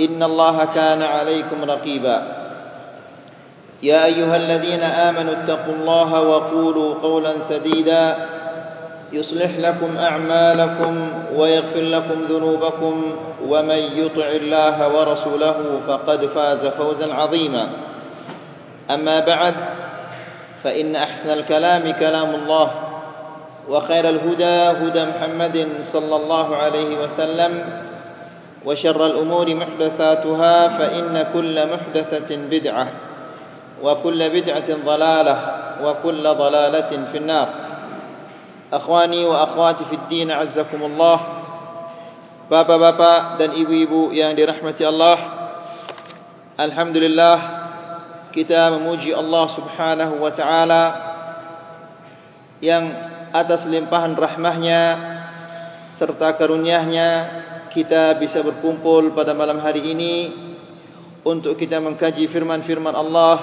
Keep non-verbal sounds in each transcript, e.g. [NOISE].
إن الله كان عليكم رقيبا. يا أيها الذين آمنوا اتقوا الله وقولوا قولا سديدا. يصلح لكم أعمالكم ويغفر لكم ذنوبكم. ومن يطع الله ورسوله فقد فاز فوزا عظيما. أما بعد فإن أحسن الكلام كلام الله وخير الهدى هدى محمد صلى الله عليه وسلم. وشر الأمور محدثاتها فإن كل محدثة بدعة وكل بدعة ضلالة وكل ضلالة في النار. أخواني وأخواتي في الدين عزكم الله. بابا بابا دن إبو إبو يعني رحمة الله الحمد لله كتاب موجي الله سبحانه وتعالى yang أتسلم limpahan rahmahnya serta karunia-Nya Kita bisa berkumpul pada malam hari ini Untuk kita mengkaji firman-firman Allah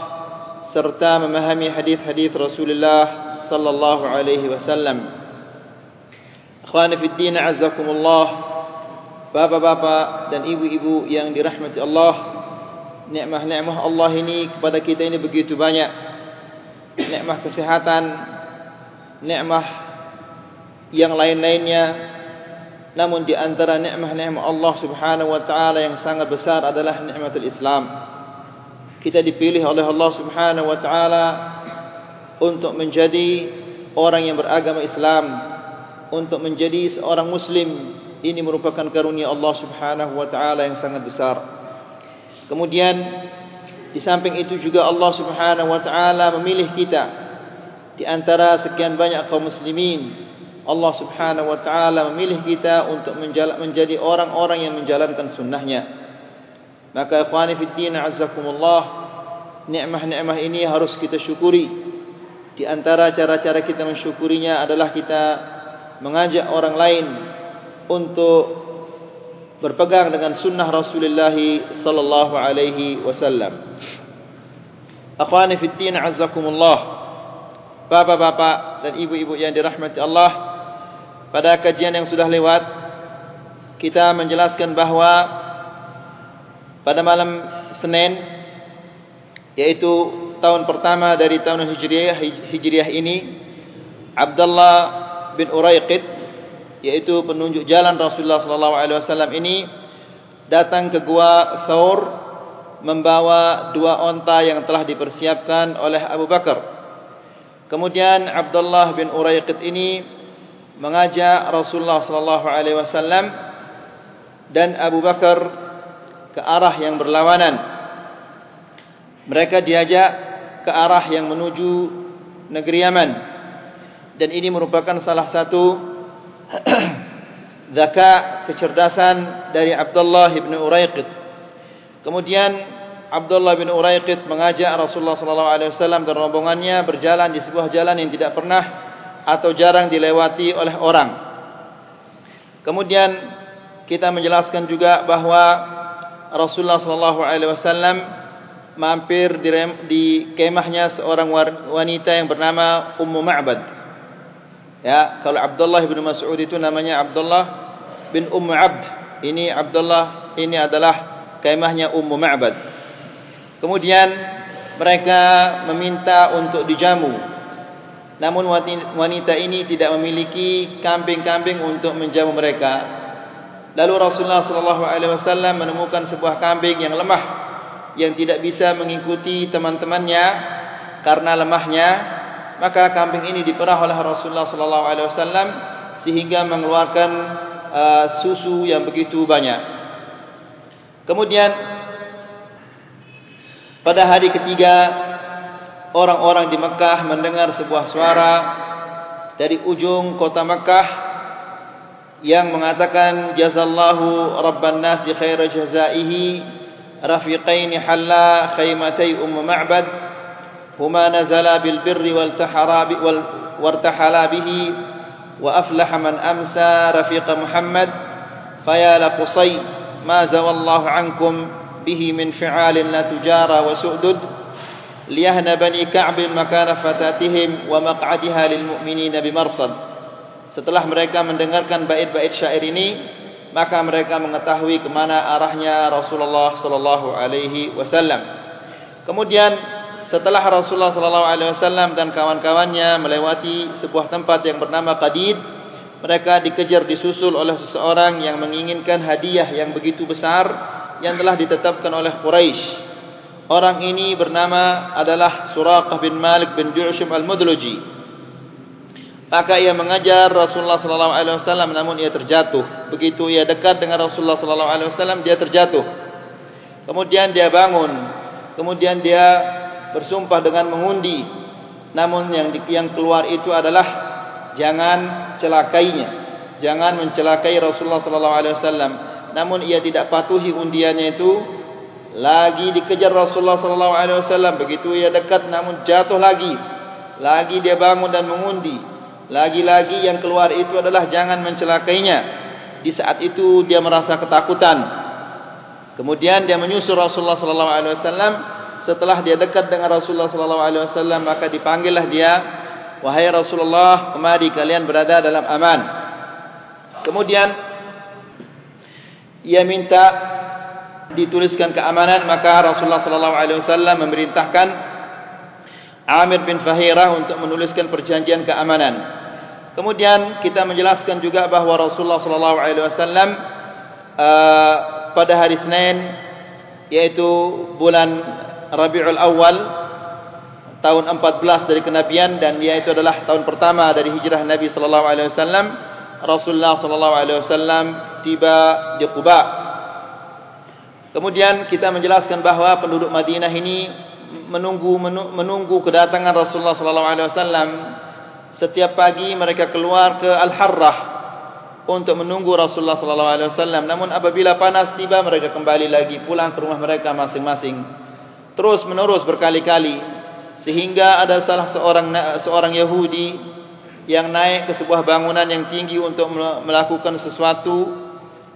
Serta memahami hadis-hadis Rasulullah sallallahu alaihi wasallam. Akhwani fi din azzakumullah Bapak-bapak dan ibu-ibu yang dirahmati Allah Nikmah-nikmah Allah ini kepada kita ini begitu banyak. Nikmah kesehatan Nikmah yang lain-lainnya Namun di antara nikmah-nikmah Allah subhanahu wa ta'ala yang sangat besar adalah nikmatul Islam Kita dipilih oleh Allah subhanahu wa ta'ala Untuk menjadi orang yang beragama Islam Untuk menjadi seorang muslim ini merupakan karunia Allah Subhanahu wa taala yang sangat besar. Kemudian di samping itu juga Allah Subhanahu wa taala memilih kita di antara sekian banyak kaum muslimin. Allah Subhanahu wa taala memilih kita untuk menjadi orang-orang yang menjalankan sunnahnya. Maka ikhwani fi din azzakumullah, nikmah-nikmah ini harus kita syukuri. Di antara cara-cara kita mensyukurinya adalah kita mengajak orang lain untuk berpegang dengan sunnah Rasulullah sallallahu alaihi wasallam. Akhwani fi din azzakumullah. Bapak-bapak dan ibu-ibu yang dirahmati Allah, pada kajian yang sudah lewat kita menjelaskan bahawa pada malam Senin yaitu tahun pertama dari tahun Hijriah Hijriah ini Abdullah bin Uraiqid yaitu penunjuk jalan Rasulullah sallallahu alaihi wasallam ini datang ke gua Thawr membawa dua onta yang telah dipersiapkan oleh Abu Bakar. Kemudian Abdullah bin Uraiqid ini mengajak Rasulullah sallallahu alaihi wasallam dan Abu Bakar ke arah yang berlawanan. Mereka diajak ke arah yang menuju negeri Yaman. Dan ini merupakan salah satu [CLEARS THROAT] zaka kecerdasan dari Abdullah bin Uraiqid. Kemudian Abdullah bin Uraiqid mengajak Rasulullah sallallahu alaihi wasallam dan rombongannya berjalan di sebuah jalan yang tidak pernah atau jarang dilewati oleh orang. Kemudian kita menjelaskan juga bahawa Rasulullah sallallahu alaihi wasallam mampir di, di kemahnya seorang wanita yang bernama Ummu Ma'bad. Ya, kalau Abdullah bin Mas'ud itu namanya Abdullah bin Ummu Abd. Ini Abdullah ini adalah kemahnya Ummu Ma'bad. Kemudian mereka meminta untuk dijamu. Namun wanita ini tidak memiliki kambing-kambing untuk menjamu mereka. Lalu Rasulullah sallallahu alaihi wasallam menemukan sebuah kambing yang lemah yang tidak bisa mengikuti teman-temannya karena lemahnya, maka kambing ini diperah oleh Rasulullah sallallahu alaihi wasallam sehingga mengeluarkan uh, susu yang begitu banyak. Kemudian pada hari ketiga orang-orang di Mekah mendengar sebuah suara dari ujung kota Mekah yang mengatakan jazallahu rabban nasi khaira jazaihi rafiqain halla khaymatay umm ma'bad huma nazala bil birri wal tahara wal wartahala bihi wa aflaha man amsa rafiq muhammad faya la qusay ma zawallahu ankum bihi min ka'b makana fatatihim wa maq'adha lil mu'minina bimarsad Setelah mereka mendengarkan bait-bait syair ini, maka mereka mengetahui ke mana arahnya Rasulullah sallallahu alaihi wasallam. Kemudian setelah Rasulullah sallallahu alaihi wasallam dan kawan-kawannya melewati sebuah tempat yang bernama Qadid, mereka dikejar disusul oleh seseorang yang menginginkan hadiah yang begitu besar yang telah ditetapkan oleh Quraisy. Orang ini bernama adalah Suraqah bin Malik bin Ju'shum al-Mudluji. Maka ia mengajar Rasulullah sallallahu alaihi wasallam namun ia terjatuh. Begitu ia dekat dengan Rasulullah sallallahu alaihi wasallam dia terjatuh. Kemudian dia bangun. Kemudian dia bersumpah dengan mengundi. Namun yang yang keluar itu adalah jangan celakainya. Jangan mencelakai Rasulullah sallallahu alaihi wasallam. Namun ia tidak patuhi undiannya itu. Lagi dikejar Rasulullah sallallahu alaihi wasallam. Begitu ia dekat namun jatuh lagi. Lagi dia bangun dan mengundi. Lagi-lagi yang keluar itu adalah jangan mencelakainya. Di saat itu dia merasa ketakutan. Kemudian dia menyusul Rasulullah sallallahu alaihi wasallam. Setelah dia dekat dengan Rasulullah sallallahu alaihi wasallam maka dipanggillah dia, "Wahai Rasulullah, kemari kalian berada dalam aman." Kemudian ia minta dituliskan keamanan maka Rasulullah sallallahu alaihi wasallam memerintahkan Amir bin Fahirah untuk menuliskan perjanjian keamanan. Kemudian kita menjelaskan juga bahawa Rasulullah sallallahu alaihi wasallam uh, pada hari Senin yaitu bulan Rabiul Awal tahun 14 dari kenabian dan dia itu adalah tahun pertama dari hijrah Nabi sallallahu alaihi wasallam Rasulullah sallallahu alaihi wasallam tiba di Quba. Kemudian kita menjelaskan bahawa penduduk Madinah ini menunggu menunggu kedatangan Rasulullah sallallahu alaihi wasallam. Setiap pagi mereka keluar ke Al-Harrah untuk menunggu Rasulullah sallallahu alaihi wasallam. Namun apabila panas tiba mereka kembali lagi pulang ke rumah mereka masing-masing. Terus menerus berkali-kali. Sehingga ada salah seorang seorang Yahudi yang naik ke sebuah bangunan yang tinggi untuk melakukan sesuatu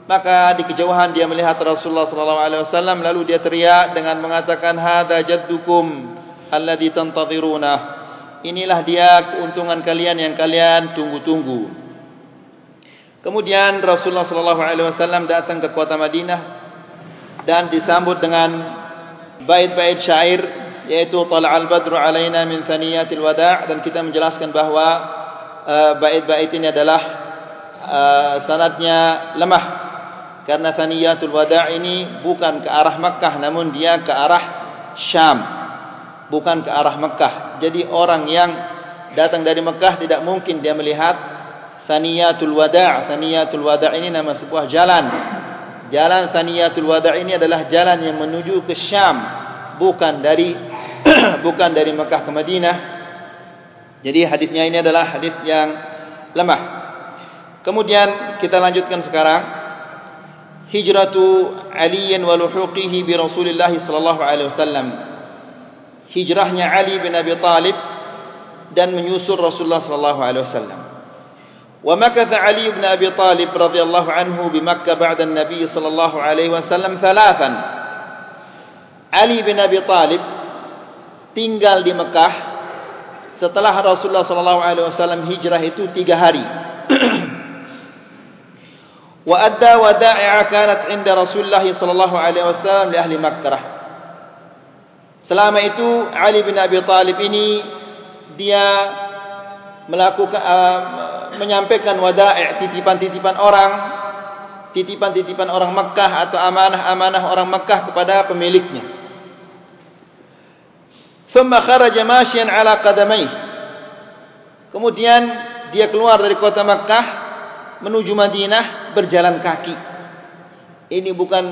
Maka di kejauhan dia melihat Rasulullah wasallam lalu dia teriak dengan mengatakan hadza jaddukum alladhi tantadhiruna. Inilah dia keuntungan kalian yang kalian tunggu-tunggu. Kemudian Rasulullah sallallahu alaihi wasallam datang ke kota Madinah dan disambut dengan bait-bait syair yaitu tala'al badru alaina min thaniyatil wada' dan kita menjelaskan bahawa uh, bait-bait ini adalah uh, sanadnya lemah karena Thaniyatul Wada' ini bukan ke arah Mekah namun dia ke arah Syam. Bukan ke arah Mekah. Jadi orang yang datang dari Mekah tidak mungkin dia melihat Thaniyatul Wada'. Thaniyatul Wada' ini nama sebuah jalan. Jalan Thaniyatul Wada' ini adalah jalan yang menuju ke Syam. Bukan dari [CLEARS THROAT] bukan dari Mekah ke Madinah. Jadi hadisnya ini adalah hadis yang lemah. Kemudian kita lanjutkan sekarang hijratu Ali wa luhuqihi bi Rasulillah sallallahu alaihi wasallam. Hijrahnya Ali bin Abi Talib dan menyusul Rasulullah sallallahu alaihi wasallam. Wa makatha Ali bin Abi Talib radhiyallahu anhu bi Makkah ba'da an-nabi sallallahu alaihi wasallam thalathan. Ali bin Abi Talib tinggal di Mekah setelah Rasulullah sallallahu alaihi wasallam hijrah itu tiga hari. وأدى ودائع كانت عند رسول الله صلى الله عليه وسلم لأهل مكة Selama itu Ali bin Abi Talib ini dia melakukan uh, menyampaikan wada'i titipan-titipan orang titipan-titipan orang Mekah atau amanah-amanah orang Mekah kepada pemiliknya. Thumma kharaja masyan ala qadamai. Kemudian dia keluar dari kota Mekah menuju Madinah berjalan kaki. Ini bukan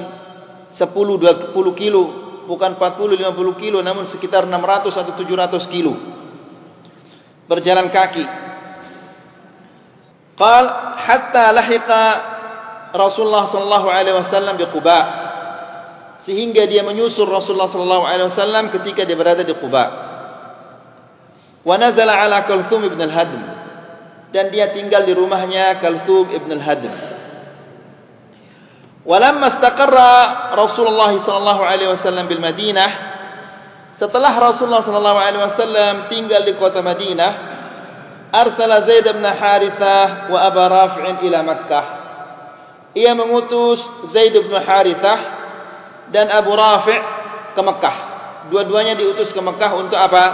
10 20 kilo, bukan 40 50 kilo namun sekitar 600 atau 700 kilo. Berjalan kaki. Qal hatta lahiqa Rasulullah sallallahu alaihi wasallam di Quba. Sehingga dia menyusul Rasulullah sallallahu alaihi wasallam ketika dia berada di Quba. Wa nazala ala Kalthum ibn al-Hadm. Dan dia tinggal di rumahnya Kalthum ibn al-Hadm. Walamma istaqarra Rasulullah sallallahu alaihi wasallam bil Madinah setelah Rasulullah sallallahu alaihi wasallam tinggal di kota Madinah arsala Zaid bin Harithah wa Abu Rafi' ila Makkah ia mengutus Zaid bin Harithah dan Abu Rafi' ke Mekah. Dua-duanya diutus ke Mekah untuk apa?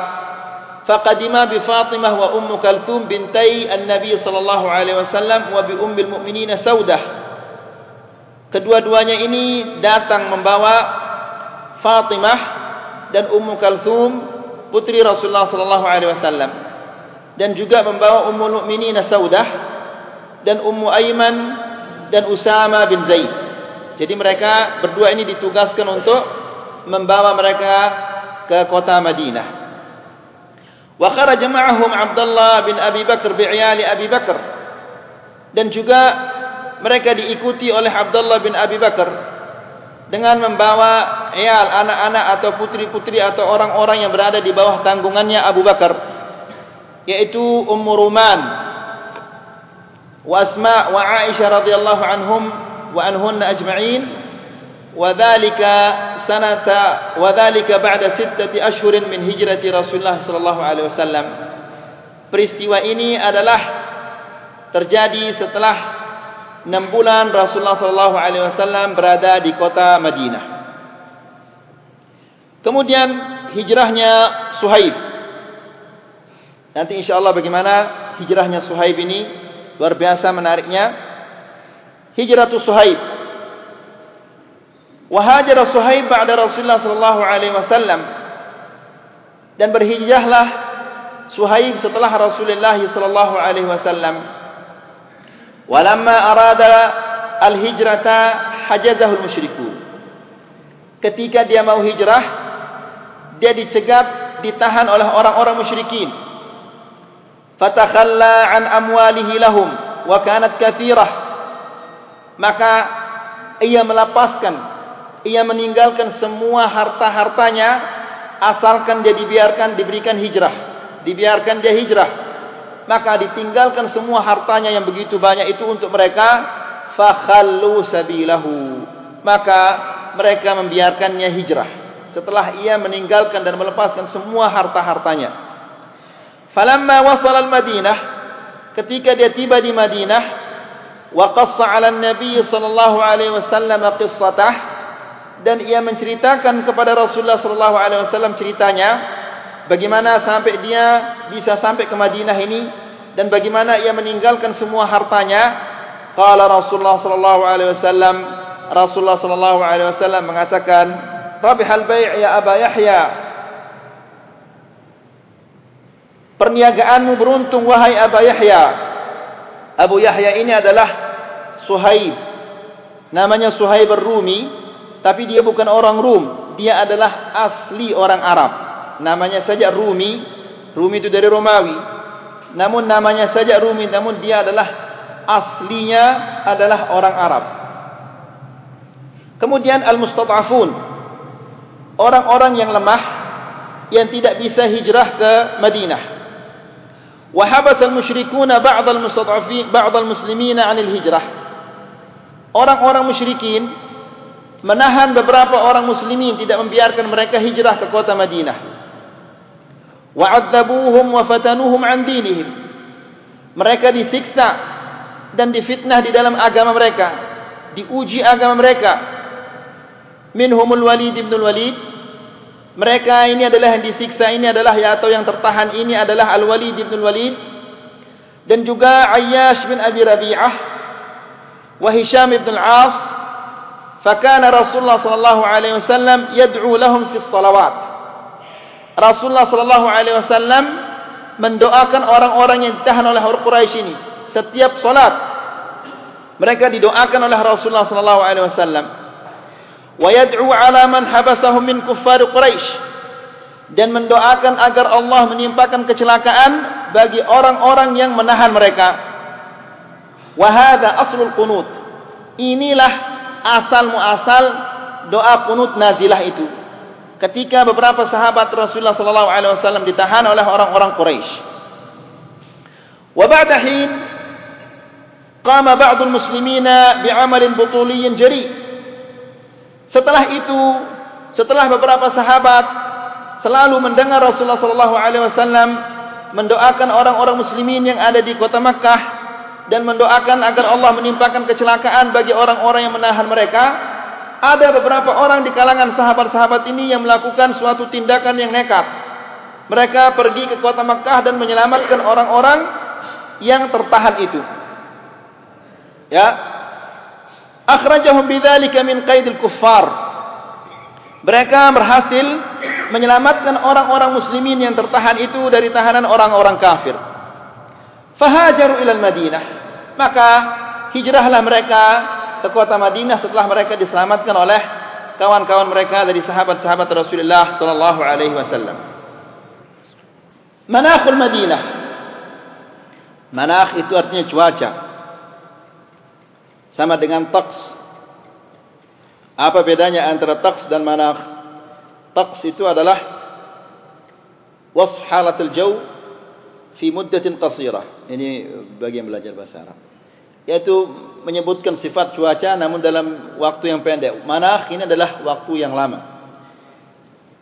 Wa Ummu Kalthum bintai An-Nabi sallallahu alaihi wasallam wa bi ummil mu'minin Saudah. Kedua-duanya ini datang membawa Fatimah dan Ummu Kalthum putri Rasulullah sallallahu alaihi wasallam dan juga membawa Ummul Mukminin Saudah dan Ummu Aiman dan Usama bin Zaid. Jadi mereka berdua ini ditugaskan untuk membawa mereka ke kota Madinah. Wa kharaja ma'ahum Abdullah bin Abi Bakar bi'iyali Abi Bakar. Dan juga mereka diikuti oleh Abdullah bin Abi Bakar dengan membawa iyal anak-anak atau putri-putri atau orang-orang yang berada di bawah tanggungannya Abu Bakar yaitu Ummu Ruman وأسماء وعائشة رضي الله عنهم وعنهن أجمعين وذلك سنة sanata wa dhalika ba'da sittati ashhurin min hijrati Rasulullah sallallahu alaihi wasallam. peristiwa ini adalah terjadi setelah 6 bulan Rasulullah sallallahu alaihi wasallam berada di kota Madinah. Kemudian hijrahnya Suhaib. Nanti insyaallah bagaimana hijrahnya Suhaib ini luar biasa menariknya. Hijratu Suhaib wa hajara Suhaib ba'da Rasulullah sallallahu alaihi wasallam. Dan berhijrahlah Suhaib setelah Rasulullah sallallahu alaihi wasallam. Walamma arada al-hijrata hajazahu al-musyrikun ketika dia mau hijrah dia dicegat ditahan oleh orang-orang musyrikin. Fatakhalla an amwalihi lahum wa kanat kathirah. Maka ia melepaskan ia meninggalkan semua harta-hartanya asalkan dia dibiarkan diberikan hijrah. Dibiarkan dia hijrah. Maka ditinggalkan semua hartanya yang begitu banyak itu untuk mereka. Fakhallu sabilahu. Maka mereka membiarkannya hijrah. Setelah ia meninggalkan dan melepaskan semua harta-hartanya. Falamma wasal al-Madinah ketika dia tiba di Madinah wa qassa 'ala an-nabi sallallahu alaihi wasallam qissatah dan ia menceritakan kepada Rasulullah sallallahu alaihi wasallam ceritanya bagaimana sampai dia bisa sampai ke Madinah ini dan bagaimana ia meninggalkan semua hartanya qala Rasulullah sallallahu alaihi wasallam Rasulullah sallallahu alaihi wasallam mengatakan rabihal bai' ya Aba Yahya Perniagaanmu beruntung wahai Abu Yahya. Abu Yahya ini adalah Suhaib. Namanya Suhaib Ar-Rumi, tapi dia bukan orang Rum, dia adalah asli orang Arab. Namanya saja Rumi, Rumi itu dari Romawi. Namun namanya saja Rumi, namun dia adalah aslinya adalah orang Arab. Kemudian al-mustadafun. Orang-orang yang lemah yang tidak bisa hijrah ke Madinah. Wahabas al-musyrikuna ba'd al-mustadafin ba'd al-muslimina anil Hijrah. Orang-orang musyrikin menahan beberapa orang muslimin tidak membiarkan mereka hijrah ke kota Madinah. Wa'adzabuhum wa fatanuhum an dinihim. Mereka disiksa dan difitnah di dalam agama mereka diuji agama mereka. Minhumul walid ibn walid mereka ini adalah yang disiksa ini adalah ya atau yang tertahan ini adalah Al-Walid bin Walid dan juga Ayyash bin Abi Rabi'ah wa Hisham ibn al-As fakana Rasulullah sallallahu alaihi wasallam yad'u lahum fi salawat Rasulullah sallallahu alaihi wasallam mendoakan orang-orang yang ditahan oleh orang Quraisy ini setiap salat mereka didoakan oleh Rasulullah sallallahu alaihi wasallam wa yad'u ala man habasahum min kuffar Quraisy dan mendoakan agar Allah menimpakan kecelakaan bagi orang-orang yang menahan mereka. Wahada aslul kunut. Inilah asal muasal doa kunut nazilah itu. Ketika beberapa sahabat Rasulullah sallallahu alaihi wasallam ditahan oleh orang-orang Quraisy. Wa ba'da hin qama ba'd al-muslimina bi'amalin butuliyyin jari. Setelah itu, setelah beberapa sahabat selalu mendengar Rasulullah sallallahu alaihi wasallam mendoakan orang-orang muslimin yang ada di kota Makkah dan mendoakan agar Allah menimpakan kecelakaan bagi orang-orang yang menahan mereka. Ada beberapa orang di kalangan sahabat-sahabat ini yang melakukan suatu tindakan yang nekat. Mereka pergi ke kota Makkah dan menyelamatkan orang-orang yang tertahan itu. Ya. Akhrajahum bidzalika min qaidil kuffar. Mereka berhasil menyelamatkan orang-orang muslimin yang tertahan itu dari tahanan orang-orang kafir. Fahajaru ilal Madinah. Maka hijrahlah mereka ke kota Madinah setelah mereka diselamatkan oleh kawan-kawan mereka dari sahabat-sahabat Rasulullah sallallahu alaihi wasallam. Manakhul Madinah. Manakh itu artinya cuaca. Sama dengan taqs apa bedanya antara taqs dan manakh? Taqs itu adalah wasf halatul jaw fi muddatin qasirah. Ini bagi yang belajar bahasa Arab. Yaitu menyebutkan sifat cuaca namun dalam waktu yang pendek. Manakh ini adalah waktu yang lama.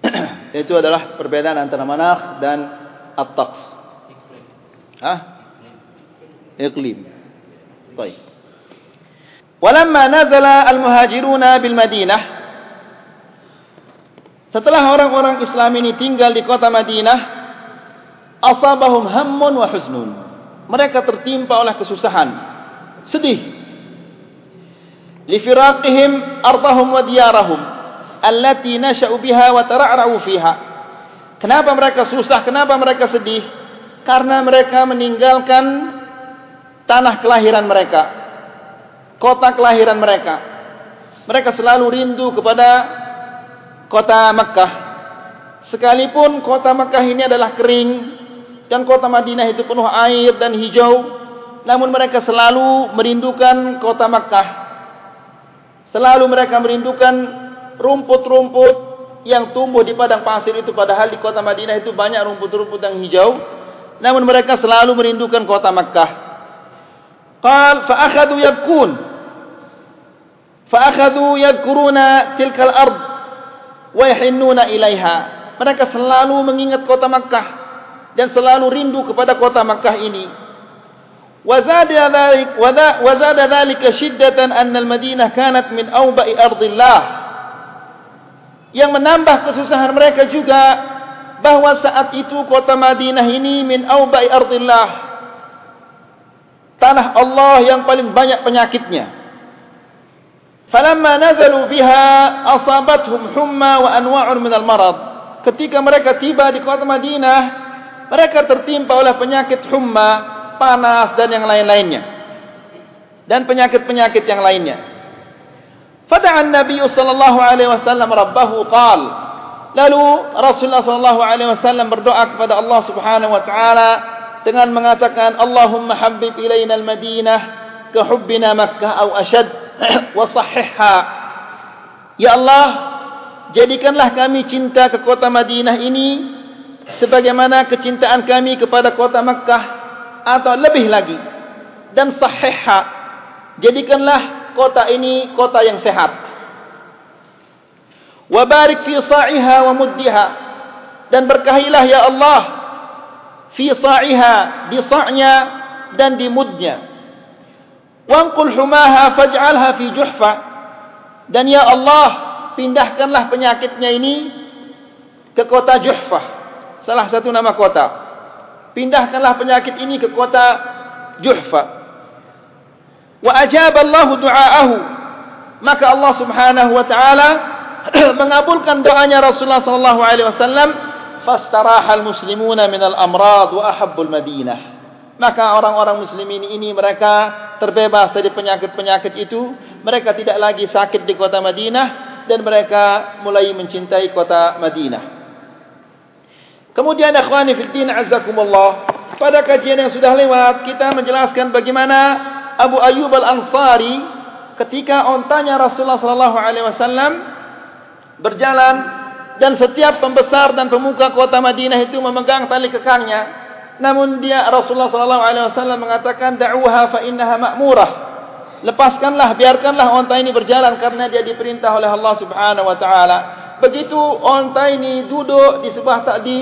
[CLEARS THROAT] itu adalah perbedaan antara manakh dan at-taqs. Hah? Iklim. Baik. Walamma nazala al-muhajiruna bil Madinah Setelah orang-orang Islam ini tinggal di kota Madinah asabahum hammun wa huznun Mereka tertimpa oleh kesusahan sedih li firaqihim ardahum wa diyarahum allati nasha'u biha wa tara'ra'u fiha Kenapa mereka susah kenapa mereka sedih karena mereka meninggalkan tanah kelahiran mereka kota kelahiran mereka. Mereka selalu rindu kepada kota Makkah. Sekalipun kota Makkah ini adalah kering dan kota Madinah itu penuh air dan hijau. Namun mereka selalu merindukan kota Makkah. Selalu mereka merindukan rumput-rumput yang tumbuh di padang pasir itu padahal di kota Madinah itu banyak rumput-rumput yang hijau. Namun mereka selalu merindukan kota Makkah. Qal fa akhadhu yabkun. Fa akhadhu yadhkuruna tilkal ard wa yahinnuna ilaiha. Mereka selalu mengingat kota Makkah dan selalu rindu kepada kota Makkah ini. Wazada dzalika shiddatan an al-Madinah kanat min awba'i ardillah. Yang menambah kesusahan mereka juga bahawa saat itu kota Madinah ini min awba'i ardillah tanah Allah yang paling banyak penyakitnya. Falamma nazalu biha asabathum humma wa anwa'un min al-marad. Ketika mereka tiba di kota Madinah, mereka tertimpa oleh penyakit humma, panas dan yang lain-lainnya. Dan penyakit-penyakit yang lainnya. Fada'an Nabi sallallahu alaihi wasallam rabbahu qal. Lalu Rasulullah sallallahu alaihi wasallam berdoa kepada Allah Subhanahu wa taala dengan mengatakan Allahumma habbib ilaina al-Madinah ka hubbina Makkah aw ashad [CLEARS THROAT] wasahihha ya Allah jadikanlah kami cinta ke kota Madinah ini sebagaimana kecintaan kami kepada kota Makkah atau lebih lagi dan sahihha jadikanlah kota ini kota yang sehat wa barik fi sa'iha wa muddiha dan berkahilah ya Allah fi sa'iha di sa'nya dan di mudnya Wangkul humaha faj'alha fi juhfa. Dan ya Allah, pindahkanlah penyakitnya ini ke kota Juhfah. Salah satu nama kota. Pindahkanlah penyakit ini ke kota Juhfa. wa ajaba Allah du'aahu maka Allah Subhanahu wa taala [CLEARS THROAT] mengabulkan doanya Rasulullah sallallahu alaihi wasallam fastarahal muslimuna minal amrad wa ahabbul madinah maka orang-orang muslimin ini mereka terbebas dari penyakit-penyakit itu mereka tidak lagi sakit di kota Madinah dan mereka mulai mencintai kota Madinah kemudian akhwani fi din azzakumullah pada kajian yang sudah lewat kita menjelaskan bagaimana Abu Ayyub Al-Ansari ketika ontanya Rasulullah sallallahu alaihi wasallam berjalan dan setiap pembesar dan pemuka kota Madinah itu memegang tali kekangnya namun dia Rasulullah sallallahu alaihi wasallam mengatakan da'uha fa innaha ma'murah. Lepaskanlah, biarkanlah onta ini berjalan karena dia diperintah oleh Allah Subhanahu wa taala. Begitu onta ini duduk di sebuah di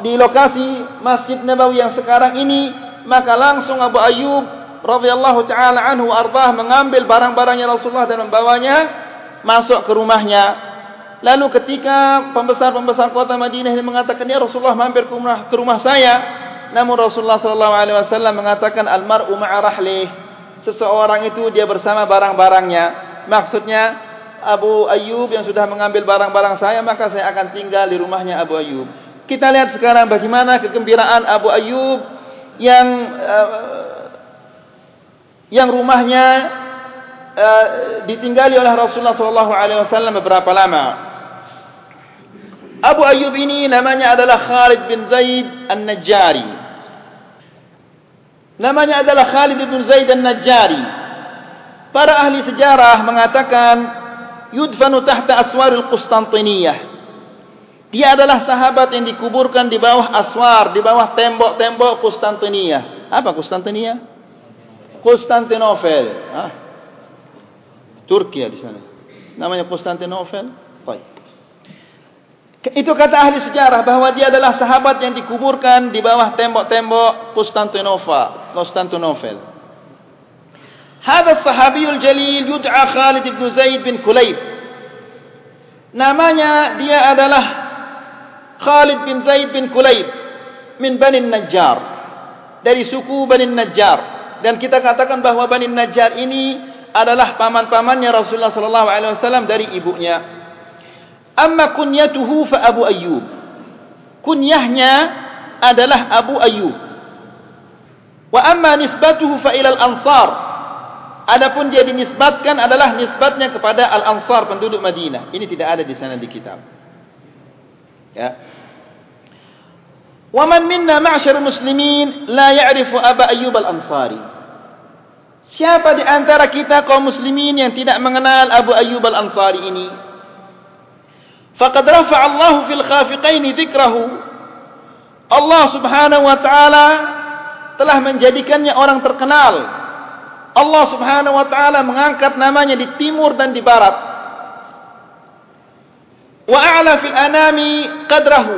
di lokasi Masjid Nabawi yang sekarang ini, maka langsung Abu Ayyub radhiyallahu taala anhu arbah mengambil barang-barangnya Rasulullah dan membawanya masuk ke rumahnya Lalu ketika pembesar-pembesar kota Madinah ini mengatakan ya Rasulullah mampir ke rumah, ke rumah saya, namun Rasulullah sallallahu alaihi wasallam mengatakan almar'u ma'a rahlih. Seseorang itu dia bersama barang-barangnya. Maksudnya Abu Ayyub yang sudah mengambil barang-barang saya maka saya akan tinggal di rumahnya Abu Ayyub. Kita lihat sekarang bagaimana kegembiraan Abu Ayyub yang uh, yang rumahnya uh, ditinggali oleh Rasulullah sallallahu alaihi wasallam beberapa lama. Abu Ayyub ini namanya adalah Khalid bin Zaid An-Najjari. Namanya adalah Khalid bin Zaid An-Najjari. Para ahli sejarah mengatakan yudfanu tahta aswaril Qustantiniyah. Dia adalah sahabat yang dikuburkan di bawah aswar, di bawah tembok-tembok Qustantiniyah. Apa Qustantiniyah? Konstantinopel. Turki di sana. Namanya Konstantinopel. Baik. Itu kata ahli sejarah bahawa dia adalah sahabat yang dikuburkan di bawah tembok-tembok Konstantinopel. Konstantinopel. Hada sahabiyul jalil yud'a Khalid bin Zaid bin Kulayb. Namanya dia adalah Khalid bin Zaid bin Kulayb min Bani Najjar. Dari suku Bani Najjar. Dan kita katakan bahawa Bani Najjar ini adalah paman-pamannya Rasulullah sallallahu alaihi wasallam dari ibunya. Amma kunyatuhu fa Abu Ayyub. Kunyahnya adalah Abu Ayyub. Wa amma nisbatuhu fa ila al-Ansar. Adapun dia dinisbatkan adalah nisbatnya kepada al-Ansar penduduk Madinah. Ini tidak ada di sana di kitab. Ya. Wa man minna ma'syar muslimin la ya'rifu Aba Ayyub al-Ansari. Siapa di antara kita kaum muslimin yang tidak mengenal Abu Ayyub al-Ansari ini? Faqad rafa'a Allah fil khafiqain dzikrahu. Allah Subhanahu wa taala telah menjadikannya orang terkenal. Allah Subhanahu wa taala mengangkat namanya di timur dan di barat wa a'la fil anami qadrahu.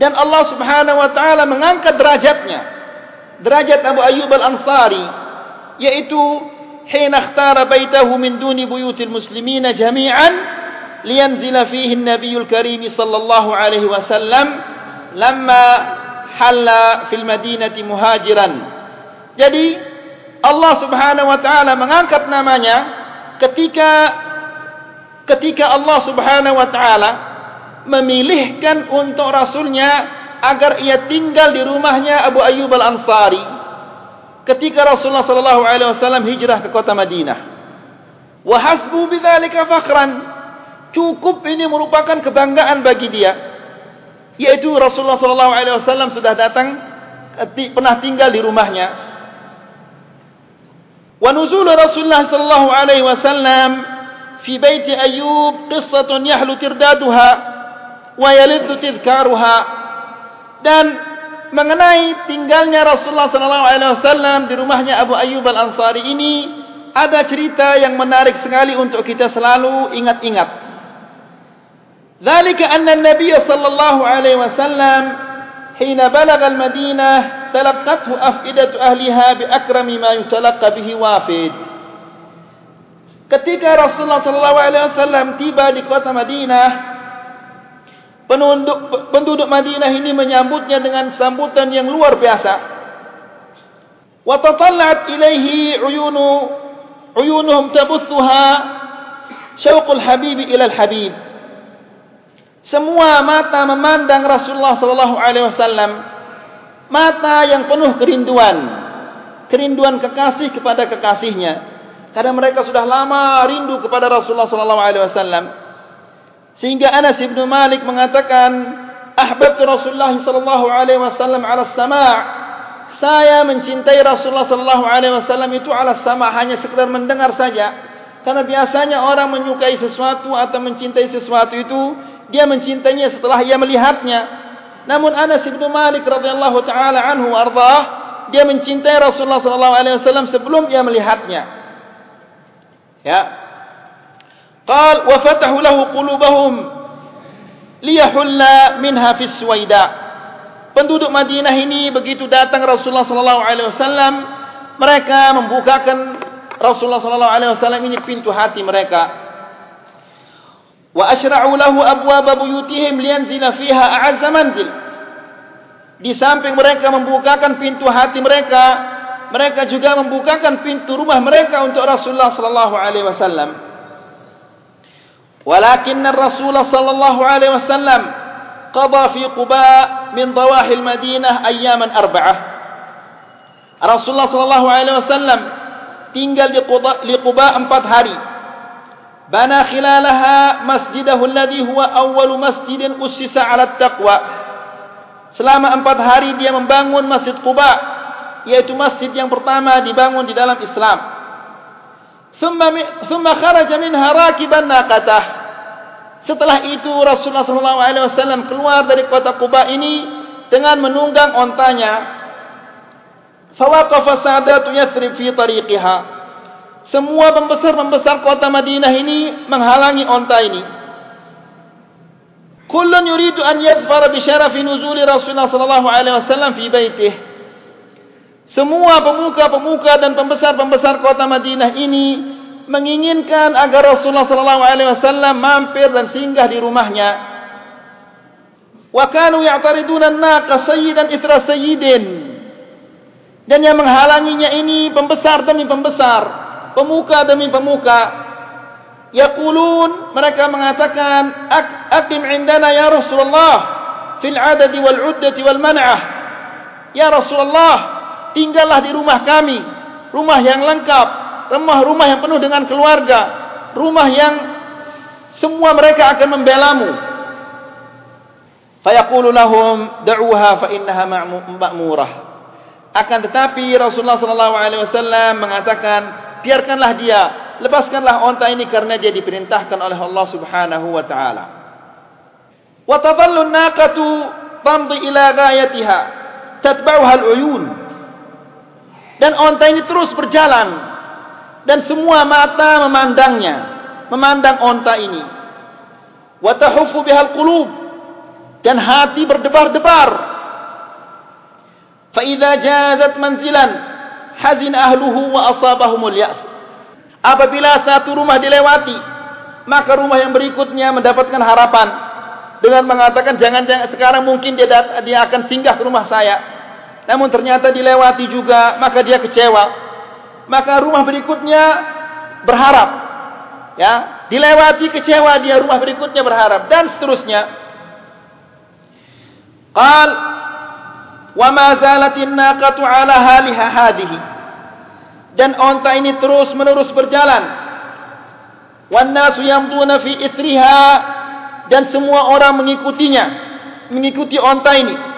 Dan Allah Subhanahu wa taala mengangkat derajatnya. Derajat Abu Ayyub al-Ansari yaitu hina ikhtara baitahu min duni buyutil المسلمين jami'an liyanzila fihi an-nabiyul karim sallallahu alaihi wasallam lamma halla fil madinati muhajiran. Jadi Allah Subhanahu wa taala mengangkat namanya ketika ketika Allah subhanahu wa ta'ala memilihkan untuk rasulnya agar ia tinggal di rumahnya Abu Ayyub al-Ansari ketika Rasulullah sallallahu alaihi wasallam hijrah ke kota Madinah. Wa hasbu bidzalika fakhran. Cukup ini merupakan kebanggaan bagi dia yaitu Rasulullah sallallahu alaihi wasallam sudah datang pernah tinggal di rumahnya. Wa nuzul Rasulullah sallallahu alaihi wasallam fi bait Ayyub qissatun yahlu tirdaduha wa yalidhu tidhkaruha dan mengenai tinggalnya Rasulullah sallallahu alaihi wasallam di rumahnya Abu Ayyub Al-Ansari ini ada cerita yang menarik sekali untuk kita selalu ingat-ingat. ذلك أن النبي صلى الله عليه وسلم حين بلغ المدينة تلقته أفئدة أهلها بأكرم ما يتلقى به وافد Ketika Rasulullah wasallam tiba di kota Madinah, penduduk penduduk Madinah ini menyambutnya dengan sambutan yang luar biasa. wa tatalla'at ilaihi uyunu uyunuhum tabuthuha syauqul habib ila al habib semua mata memandang Rasulullah sallallahu alaihi wasallam mata yang penuh kerinduan kerinduan kekasih kepada kekasihnya karena mereka sudah lama rindu kepada Rasulullah sallallahu alaihi wasallam. Sehingga Anas bin Malik mengatakan, "Ahbabtu Rasulullah sallallahu alaihi wasallam 'ala as-sama'." Saya mencintai Rasulullah sallallahu alaihi wasallam itu 'ala as-sama' hanya sekedar mendengar saja. Karena biasanya orang menyukai sesuatu atau mencintai sesuatu itu dia mencintainya setelah ia melihatnya. Namun Anas bin Malik radhiyallahu taala anhu ardhah dia mencintai Rasulullah sallallahu alaihi wasallam sebelum ia melihatnya. Ya. Qal wa fatahu lahu qulubahum liyahulla minha fi suwaida. Penduduk Madinah ini begitu datang Rasulullah sallallahu alaihi wasallam, mereka membukakan Rasulullah sallallahu alaihi wasallam ini pintu hati mereka. Wa asyra'u lahu abwab buyutihim liyanzila fiha a'azza manzil. Di samping mereka membukakan pintu hati mereka, mereka juga membukakan pintu rumah mereka untuk Rasulullah sallallahu alaihi wasallam. Walakin Rasulullah sallallahu alaihi wasallam qada fi Quba min dawahi al-Madinah ayyaman arba'ah. Rasulullah sallallahu alaihi wasallam tinggal di Quba, di Quba empat hari. Bana khilalaha masjidahu alladhi huwa awwalu masjidin ussisa 'ala at-taqwa. Selama empat hari dia membangun Masjid Quba yaitu masjid yang pertama dibangun di dalam Islam. Thumma thumma kharaja minha rakiban naqatah. Setelah itu Rasulullah sallallahu alaihi wasallam keluar dari kota Quba ini dengan menunggang ontanya. Fawaqafa Sa'datu Yathrib fi tariqiha. Semua pembesar-pembesar kota Madinah ini menghalangi onta ini. Kullun yuridu an yadfara bi syarafi nuzuli Rasulullah sallallahu alaihi wasallam fi baitihi. Semua pemuka-pemuka dan pembesar-pembesar kota Madinah ini menginginkan agar Rasulullah sallallahu alaihi wasallam mampir dan singgah di rumahnya. Wa kanu ya'tariduna an-naqa sayyidan itra sayyidin. Dan yang menghalanginya ini pembesar demi pembesar, pemuka demi pemuka. Yaqulun mereka mengatakan aqim indana ya Rasulullah fil adadi wal uddati wal man'ah. Ya Rasulullah, tinggallah di rumah kami, rumah yang lengkap, rumah-rumah yang penuh dengan keluarga, rumah yang semua mereka akan membelamu. Fayaqulu lahum da'uha fa innaha ma'murah. Akan tetapi Rasulullah sallallahu alaihi wasallam mengatakan, biarkanlah dia, lepaskanlah onta ini karena dia diperintahkan oleh Allah Subhanahu wa taala. Wa tadallu an-naqatu tamdi ila ghayatiha tatba'uha al-uyun dan onta ini terus berjalan. Dan semua mata memandangnya memandang onta ini. Wa tahufu bihal qulub. Dan hati berdebar-debar. Fa idza jazat manzilan hazin ahluhu wa asabahumul ya's. Apabila satu rumah dilewati maka rumah yang berikutnya mendapatkan harapan. Dengan mengatakan jangan-jangan sekarang mungkin dia dia akan singgah ke rumah saya namun ternyata dilewati juga maka dia kecewa. Maka rumah berikutnya berharap. Ya dilewati kecewa dia rumah berikutnya berharap. Dan seterusnya. Qal wa ma zalatin naqatu ala haliha hadhihi dan onta ini terus menerus berjalan. Wan nasu yamduna fi ithriha dan semua orang mengikutinya mengikuti onta ini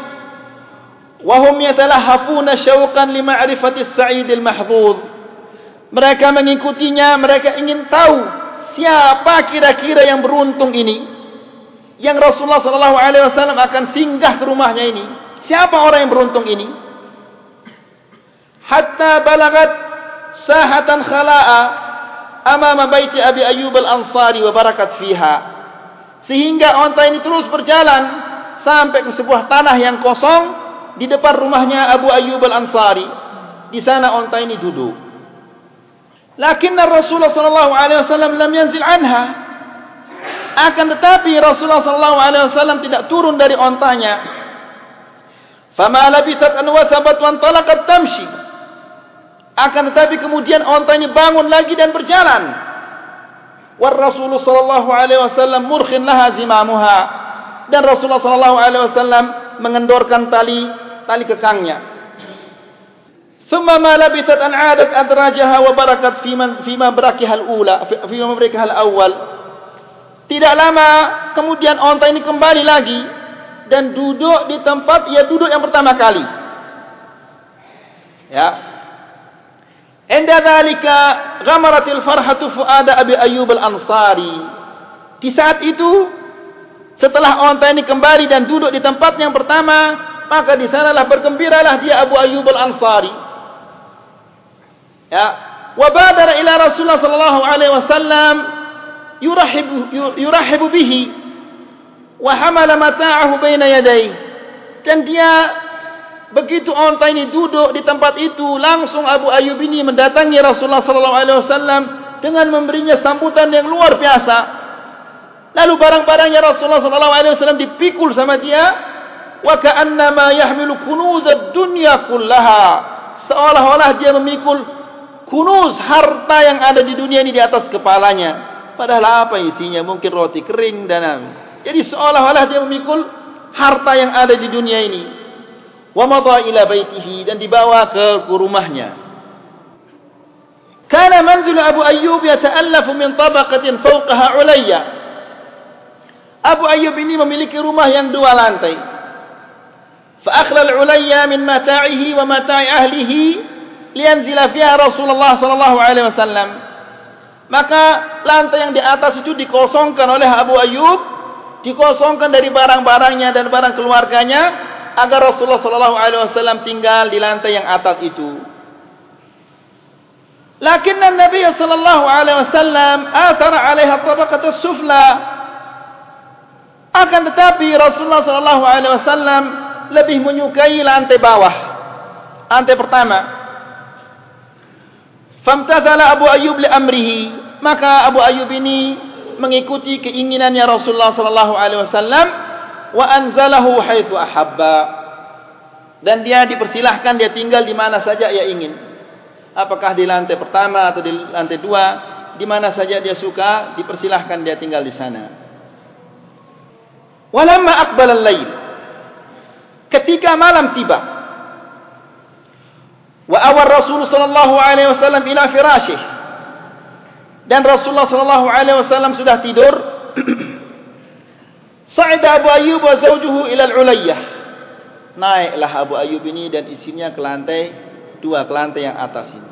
wahum yatalahafuna syauqan lima'rifati as-sa'idil mahdhud mereka mengikutinya mereka ingin tahu siapa kira-kira yang beruntung ini. Yang Rasulullah sallallahu alaihi wasallam akan singgah ke rumahnya ini. Siapa orang yang beruntung ini? Hatta balagat sahatan khala'a amama baiti Abi Ayyub al-Ansari wa barakat fiha. Sehingga onta ini terus berjalan sampai ke sebuah tanah yang kosong di depan rumahnya Abu Ayyub Al-Ansari. Di sana onta ini duduk. Lakin Rasulullah sallallahu alaihi wasallam lam yanzil anha. Akan tetapi Rasulullah sallallahu alaihi wasallam tidak turun dari ontanya. Fama labithat an wasabat wa antalaqat tamshi. Akan tetapi kemudian onta ini bangun lagi dan berjalan. War Rasulullah sallallahu alaihi wasallam murkhin laha zimamuha. Dan Rasulullah sallallahu alaihi wasallam mengendorkan tali tali kekangnya. Thumma ma labithat an 'adat adrajaha wa barakat fi man fi ma barakiha al-ula fi ma al-awwal. Tidak lama kemudian onta ini kembali lagi dan duduk di tempat ia duduk yang pertama kali. Ya, Inda dhalika ghamaratil farhatu fuada Abi Ayyub al-Ansari. Di saat itu setelah onta ini kembali dan duduk di tempat yang pertama, maka di sanalah bergembiralah dia Abu Ayyub al-Ansari. Ya, wa badara ila Rasulullah sallallahu alaihi wasallam yurahibu yurahibu bihi wa hamala mata'ahu baina yadayhi. Dan dia Begitu onta ini duduk di tempat itu, langsung Abu Ayyub ini mendatangi Rasulullah sallallahu alaihi wasallam dengan memberinya sambutan yang luar biasa. Lalu barang-barangnya Rasulullah sallallahu alaihi wasallam dipikul sama dia, wa ka'annama yahmilu kunuz ad-dunya kullaha. Seolah-olah dia memikul kunuz harta yang ada di dunia ini di atas kepalanya. Padahal apa isinya? Mungkin roti kering dan jadi seolah-olah dia memikul harta yang ada di dunia ini wa madha ila baitihi dan dibawa ke rumahnya kana manzil Abu Ayyub yata'allafu min tabaqatin fawqaha ulayya Abu Ayyub ini memiliki rumah yang dua lantai fa akhla al-ulayya min mata'ihi wa mata'i ahlihi liyanzila fiha Rasulullah sallallahu alaihi wasallam maka lantai yang di atas itu dikosongkan oleh Abu Ayyub dikosongkan dari barang-barangnya dan barang keluarganya agar Rasulullah sallallahu alaihi wasallam tinggal di lantai yang atas itu. Lakin Nabi sallallahu alaihi wasallam athara 'alaiha tabaqat as-sufla. Akan tetapi Rasulullah sallallahu alaihi wasallam lebih menyukai lantai bawah. Lantai pertama. Famtathala Abu Ayyub li amrihi, maka Abu Ayyub ini mengikuti keinginannya Rasulullah sallallahu alaihi wasallam. Wa anzalahu haitsu ahabba. Dan dia dipersilahkan dia tinggal di mana saja ia ingin. Apakah di lantai pertama atau di lantai dua di mana saja dia suka dipersilahkan dia tinggal di sana walamma aqbala al-lail ketika malam tiba wa awar rasul sallallahu alaihi wasallam ila firasyih dan rasulullah sallallahu alaihi wasallam sudah tidur [CLEARS THROAT] Sa'ida Abu Ayyub wa zawjuhu ila al-ulayyah. Naiklah Abu Ayyub ini dan isinya ke lantai dua ke lantai yang atas ini.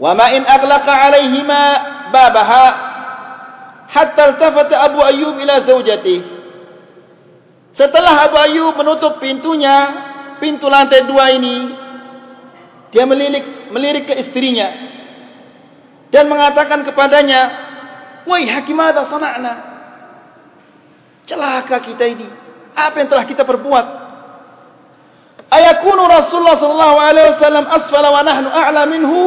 Wa ma in aghlaqa 'alaihima babaha hatta iltafata Abu Ayyub ila zawjatihi. Setelah Abu Ayyub menutup pintunya, pintu lantai dua ini, dia melirik melirik ke istrinya dan mengatakan kepadanya, "Wahai hakimah, sana'na?" Celaka kita ini. Apa yang telah kita perbuat? Ayakunu Rasulullah sallallahu alaihi wasallam asfala wa nahnu a'la minhu?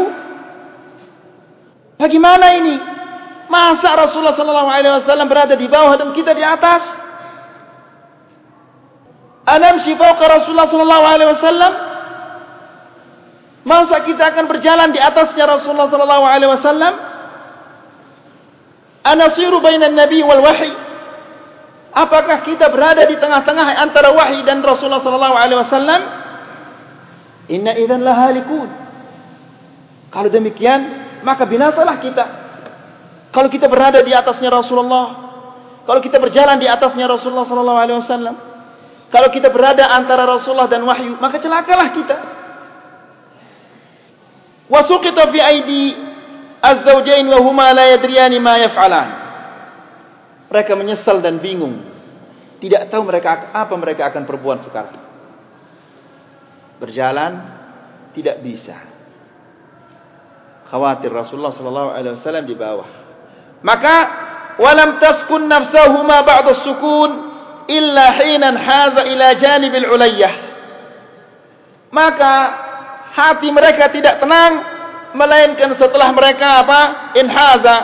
Bagaimana ini? Masa Rasulullah sallallahu alaihi wasallam berada di bawah dan kita di atas? Anamshi fawqa Rasulullah sallallahu alaihi wasallam? Masa kita akan berjalan di atasnya Rasulullah sallallahu alaihi wasallam? Anasiru bainan nabi wal wahyi? Apakah kita berada di tengah-tengah antara wahyu dan Rasulullah sallallahu alaihi wasallam? Inna idzan lahalikun. Kalau demikian, maka binasalah kita. Kalau kita berada di atasnya Rasulullah, kalau kita berjalan di atasnya Rasulullah sallallahu alaihi wasallam, kalau kita berada antara Rasulullah dan wahyu, maka celakalah kita. Wasuqita fi aidi az-zawjain wa huma la yadriyani ma yaf'alan. Mereka menyesal dan bingung tidak tahu mereka apa mereka akan perbuat sekarang. Berjalan tidak bisa. Khawatir Rasulullah sallallahu alaihi wasallam di bawah. Maka walam taskun nafsuhuma ba'da sukun illa hinan hadza ila janib al-ulayyah. Maka hati mereka tidak tenang melainkan setelah mereka apa? Inhaza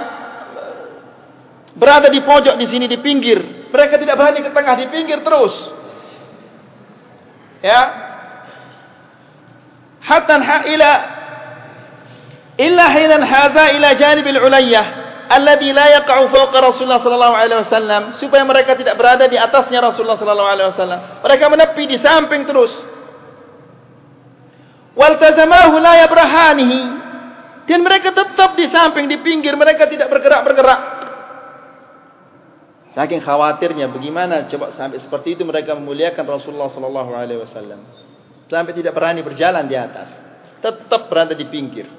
berada di pojok di sini di pinggir mereka tidak berani ke tengah, di pinggir terus. Ya. hatta ila illa hina haza ila janib al-ulayyah alladhi la yaqa'u fawqa Rasulullah sallallahu alaihi wasallam supaya mereka tidak berada di atasnya Rasulullah sallallahu alaihi wasallam mereka menepi di samping terus waltazamahu la yabrahanihi dan mereka tetap di samping di pinggir mereka tidak bergerak-bergerak Saking khawatirnya bagaimana coba sampai seperti itu mereka memuliakan Rasulullah sallallahu alaihi wasallam. Sampai tidak berani berjalan di atas. Tetap berada di pinggir.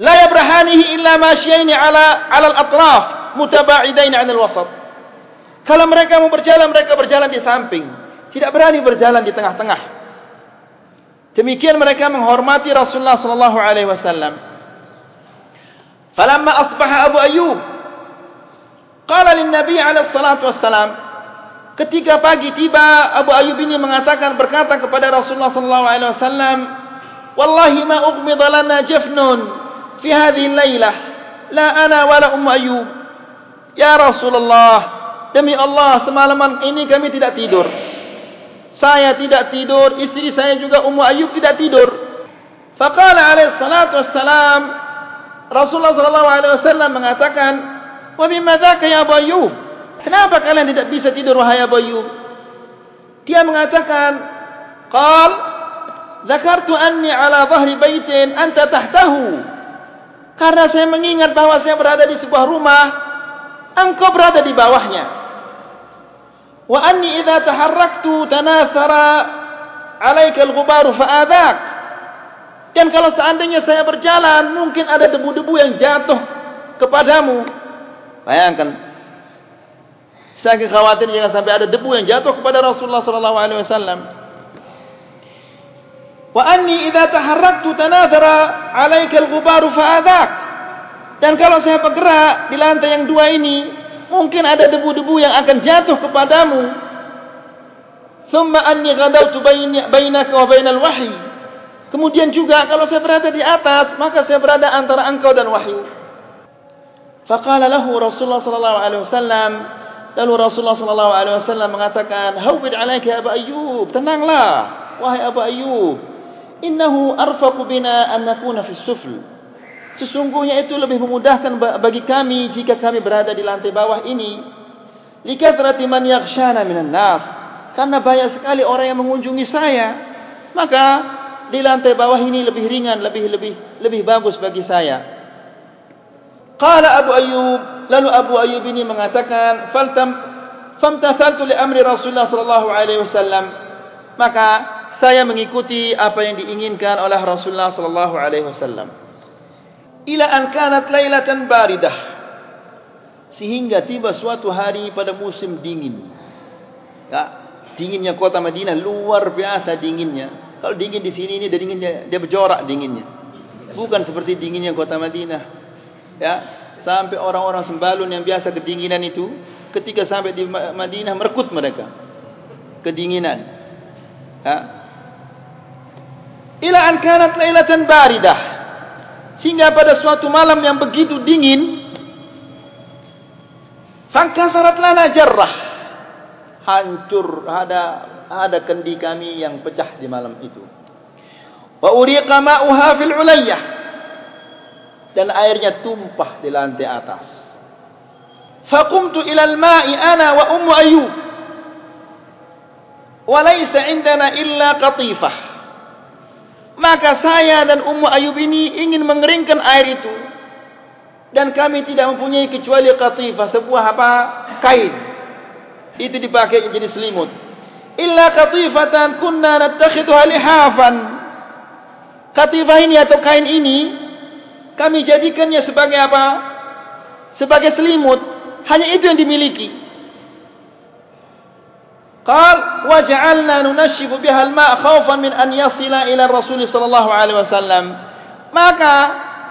La yabrahanihi illa masyaini ala ala al-atraf mutaba'idain 'an al-wasat. Kalau mereka mau berjalan mereka berjalan di samping, tidak berani berjalan di tengah-tengah. Demikian mereka menghormati Rasulullah sallallahu alaihi wasallam. Falamma asbaha Abu Ayyub Qala lin Nabi alaihi salatu wassalam ketika pagi tiba Abu Ayyub ini mengatakan berkata kepada Rasulullah sallallahu alaihi wasallam wallahi ma ughmida lana jafnun fi hadhihi al-lailah la ana wala ummu Ayyub ya Rasulullah demi Allah semalaman ini kami tidak tidur saya tidak tidur istri saya juga ummu Ayyub tidak tidur faqala alaihi salatu wassalam Rasulullah sallallahu alaihi wasallam mengatakan Wa mimma dzaka ya Ayyub? Kenapa kalian tidak bisa tidur wahai Ayyub? Dia mengatakan, "Qal dzakartu anni ala dhahri baitin anta tahtahu." Karena saya mengingat bahwa saya berada di sebuah rumah, engkau berada di bawahnya. Wa anni idza taharraktu tanathara 'alaika al-ghubar fa'adak. Dan kalau seandainya saya berjalan, mungkin ada debu-debu yang jatuh kepadamu. Bayangkan. Saking khawatir jangan sampai ada debu yang jatuh kepada Rasulullah sallallahu alaihi wasallam. Wa anni idza taharraktu tanathara 'alaika al-ghubar fa'adak. Dan kalau saya bergerak di lantai yang dua ini, mungkin ada debu-debu yang akan jatuh kepadamu. Thumma anni ghadawtu bainaka wa bainal wahyi. Kemudian juga kalau saya berada di atas, maka saya berada antara engkau dan wahyu. Faqala lahu Rasulullah sallallahu alaihi wasallam lalu Rasulullah sallallahu alaihi wasallam mengatakan hawwid alaika ya Abu Ayyub tenanglah wahai Abu Ayyub innahu arfaqu bina an nakuna fi sufl. Sesungguhnya itu lebih memudahkan bagi kami jika kami berada di lantai bawah ini. Likathrati man yakhshana minan nas. Karena banyak sekali orang yang mengunjungi saya maka di lantai bawah ini lebih ringan lebih lebih lebih bagus bagi saya. Qala Abu Ayyub, lalu Abu Ayyub ini mengatakan, "Faltam famtathaltu li amri Rasulullah sallallahu alaihi wasallam." Maka saya mengikuti apa yang diinginkan oleh Rasulullah sallallahu alaihi wasallam. Ila an kanat lailatan baridah. Sehingga tiba suatu hari pada musim dingin. Ya, dinginnya kota Madinah luar biasa dinginnya. Kalau dingin di sini ini dia dinginnya dia berjorak dinginnya. Bukan seperti dinginnya kota Madinah ya sampai orang-orang sembalun yang biasa kedinginan itu ketika sampai di Madinah merekut mereka kedinginan ya ila an kanat lailatan baridah sehingga pada suatu malam yang begitu dingin fangkasarat lana jarrah hancur ada ada kendi kami yang pecah di malam itu wa uriqa ma'uha fil ulayyah dan airnya tumpah di lantai atas. Faqumtu ila al-ma'i ana wa ummu ayyub. Wa laysa indana illa qatifah. Maka saya dan ummu ayyub ini ingin mengeringkan air itu. Dan kami tidak mempunyai kecuali qatifah, sebuah apa? Kain. Itu dipakai jadi selimut. Illa qatifatan kunna nattakhidhuha lihafan. Qatifah ini atau kain ini kami jadikannya sebagai apa? Sebagai selimut. Hanya itu yang dimiliki. Qal wa ja'alna nunashshibu biha al-ma' khawfan min an yasila ila Rasul sallallahu alaihi wasallam. Maka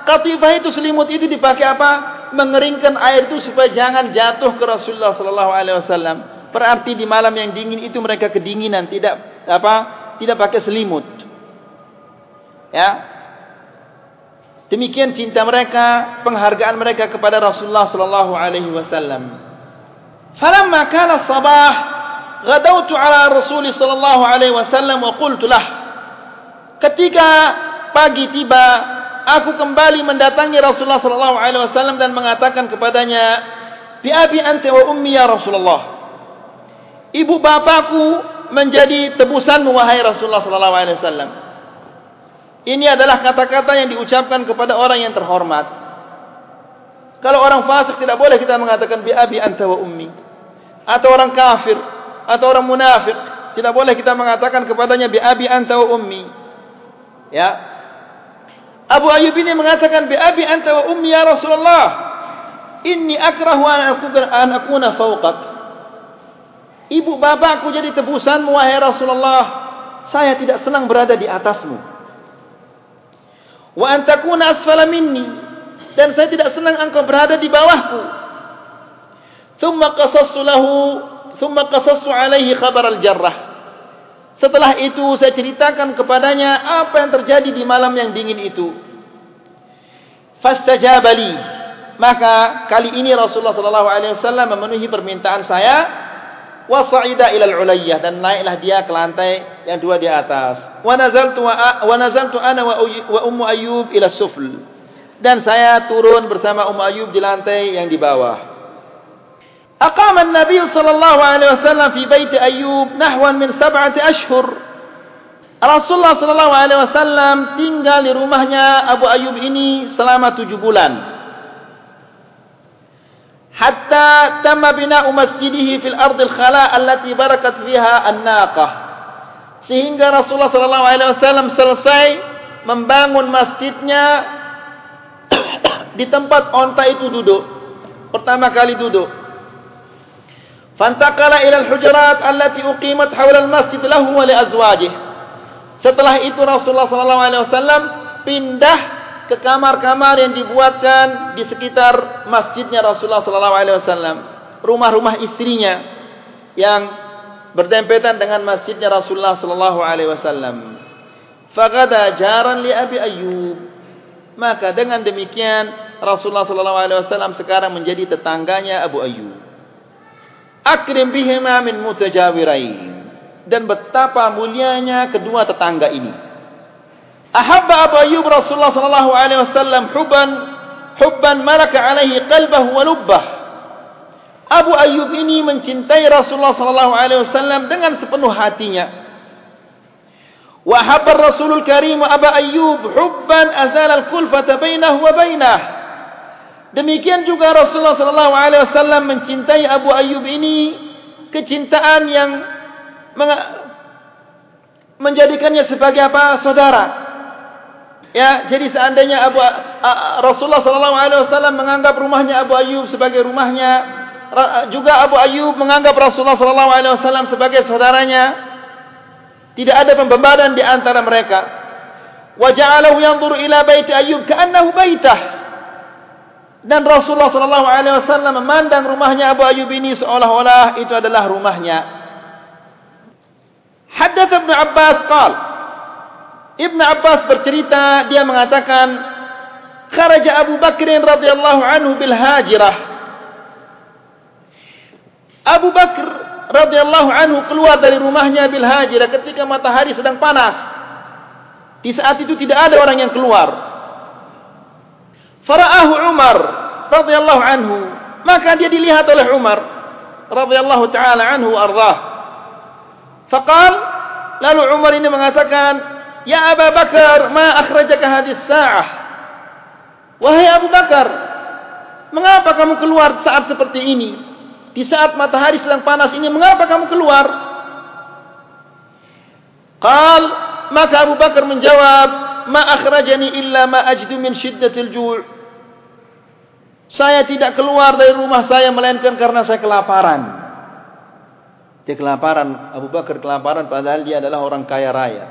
katifah itu selimut itu dipakai apa? Mengeringkan air itu supaya jangan jatuh ke Rasulullah sallallahu alaihi wasallam. Berarti di malam yang dingin itu mereka kedinginan, tidak apa? Tidak pakai selimut. Ya, Demikian cinta mereka, penghargaan mereka kepada Rasulullah sallallahu alaihi wasallam. Falamma kana sabah, ghadawtu ala Rasul sallallahu alaihi wasallam wa qultu lah. Ketika pagi tiba, aku kembali mendatangi Rasulullah sallallahu alaihi wasallam dan mengatakan kepadanya, "Bi abi anta wa ummi ya Rasulullah." Ibu bapakku menjadi tebusanmu wahai Rasulullah sallallahu alaihi wasallam. Ini adalah kata-kata yang diucapkan kepada orang yang terhormat. Kalau orang fasik tidak boleh kita mengatakan bi abi anta wa ummi. Atau orang kafir atau orang munafik tidak boleh kita mengatakan kepadanya bi abi anta wa ummi. Ya. Abu Ayyub ini mengatakan bi abi anta wa ummi ya Rasulullah. Inni akrahu an akuna an akuna fawqak. Ibu bapakku jadi tebusanmu wahai Rasulullah. Saya tidak senang berada di atasmu. Wa an takuna asfala minni dan saya tidak senang engkau berada di bawahku. Thumma qasastu lahu thumma qasastu alaihi khabar al-jarrah. Setelah itu saya ceritakan kepadanya apa yang terjadi di malam yang dingin itu. Fastajabali. Maka kali ini Rasulullah sallallahu alaihi wasallam memenuhi permintaan saya wa sa'ida ila al-ulayyah dan naiklah dia ke lantai yang dua di atas. Wa nazaltu wa nazaltu ana wa ummu ayyub ila sufl. Dan saya turun bersama Ummu Ayyub di lantai yang di bawah. أقام النبي صلى الله عليه وسلم في بيت أيوب نحو من سبعة أشهر Rasulullah sallallahu alaihi wasallam tinggal di rumahnya Abu Ayyub ini selama tujuh bulan. Hatta tamma bina'u masjidihi fil ardil khala allati barakat fiha an-naqah. Sehingga Rasulullah sallallahu alaihi wasallam selesai membangun masjidnya [COUGHS] di tempat onta itu duduk. Pertama kali duduk. Fantakala ila al-hujurat allati uqimat hawla al-masjid lahu wa li azwajih. Setelah itu Rasulullah sallallahu alaihi wasallam pindah ke kamar-kamar yang dibuatkan di sekitar masjidnya Rasulullah sallallahu alaihi wasallam, rumah-rumah istrinya yang berdempetan dengan masjidnya Rasulullah sallallahu alaihi wasallam. Faqada jaran li Abi Ayyub. Maka dengan demikian Rasulullah sallallahu alaihi wasallam sekarang menjadi tetangganya Abu Ayyub akrim bihima min mutajawirain. Dan betapa mulianya kedua tetangga ini. Ahabba abu ayyub rasulullah sallallahu alaihi wasallam hubban hubban malaka alaihi qalbahu wa lubbah. Abu ayyub ini mencintai rasulullah sallallahu alaihi wasallam dengan sepenuh hatinya. Wa habba rasulul karim abu ayyub hubban azala al-kulfata bainahu wa bainahu Demikian juga Rasulullah sallallahu alaihi wasallam mencintai Abu Ayyub ini kecintaan yang menjadikannya sebagai apa? saudara. Ya, jadi seandainya Abu Rasulullah sallallahu alaihi wasallam menganggap rumahnya Abu Ayyub sebagai rumahnya, juga Abu Ayyub menganggap Rasulullah sallallahu alaihi wasallam sebagai saudaranya. Tidak ada pembebanan di antara mereka. Wa ja'alahu yanzuru ila baiti Ayyub ka'annahu baitah. Dan Rasulullah sallallahu alaihi wasallam memandang rumahnya Abu Ayyub ini seolah-olah itu adalah rumahnya. Haddath Ibn Abbas qal Ibn Abbas bercerita dia mengatakan kharaja Abu Bakr radhiyallahu anhu bil hajirah. Abu Bakr radhiyallahu anhu keluar dari rumahnya bil hajirah ketika matahari sedang panas. Di saat itu tidak ada orang yang keluar. Fara'ahu Umar radhiyallahu anhu. Maka dia dilihat oleh Umar radhiyallahu taala anhu ardhah. Faqal lalu Umar ini mengatakan, "Ya Abu Bakar, ma akhrajaka hadis sa'ah?" Wahai Abu Bakar, mengapa kamu keluar saat seperti ini? Di saat matahari sedang panas ini, mengapa kamu keluar? Qal, maka Abu Bakar menjawab, "Ma akhrajani illa ma ajdu min shiddatil ju'." Saya tidak keluar dari rumah saya melainkan karena saya kelaparan. Dia kelaparan, Abu Bakar kelaparan padahal dia adalah orang kaya raya.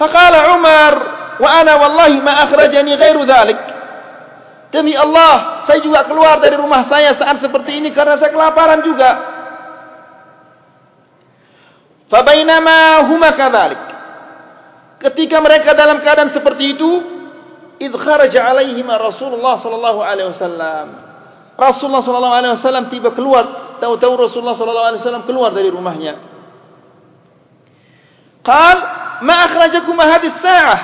Faqala Umar, wa ana wallahi ma akhrajani ghairu dhalik. Demi Allah, saya juga keluar dari rumah saya saat seperti ini karena saya kelaparan juga. Fa bainama huma kadzalik. Ketika mereka dalam keadaan seperti itu, idh kharaja alaihim Rasulullah sallallahu alaihi wasallam. Rasulullah sallallahu alaihi wasallam tiba keluar, tahu-tahu Rasulullah sallallahu alaihi wasallam keluar dari rumahnya. Qal ma akhrajakum hadis sa'ah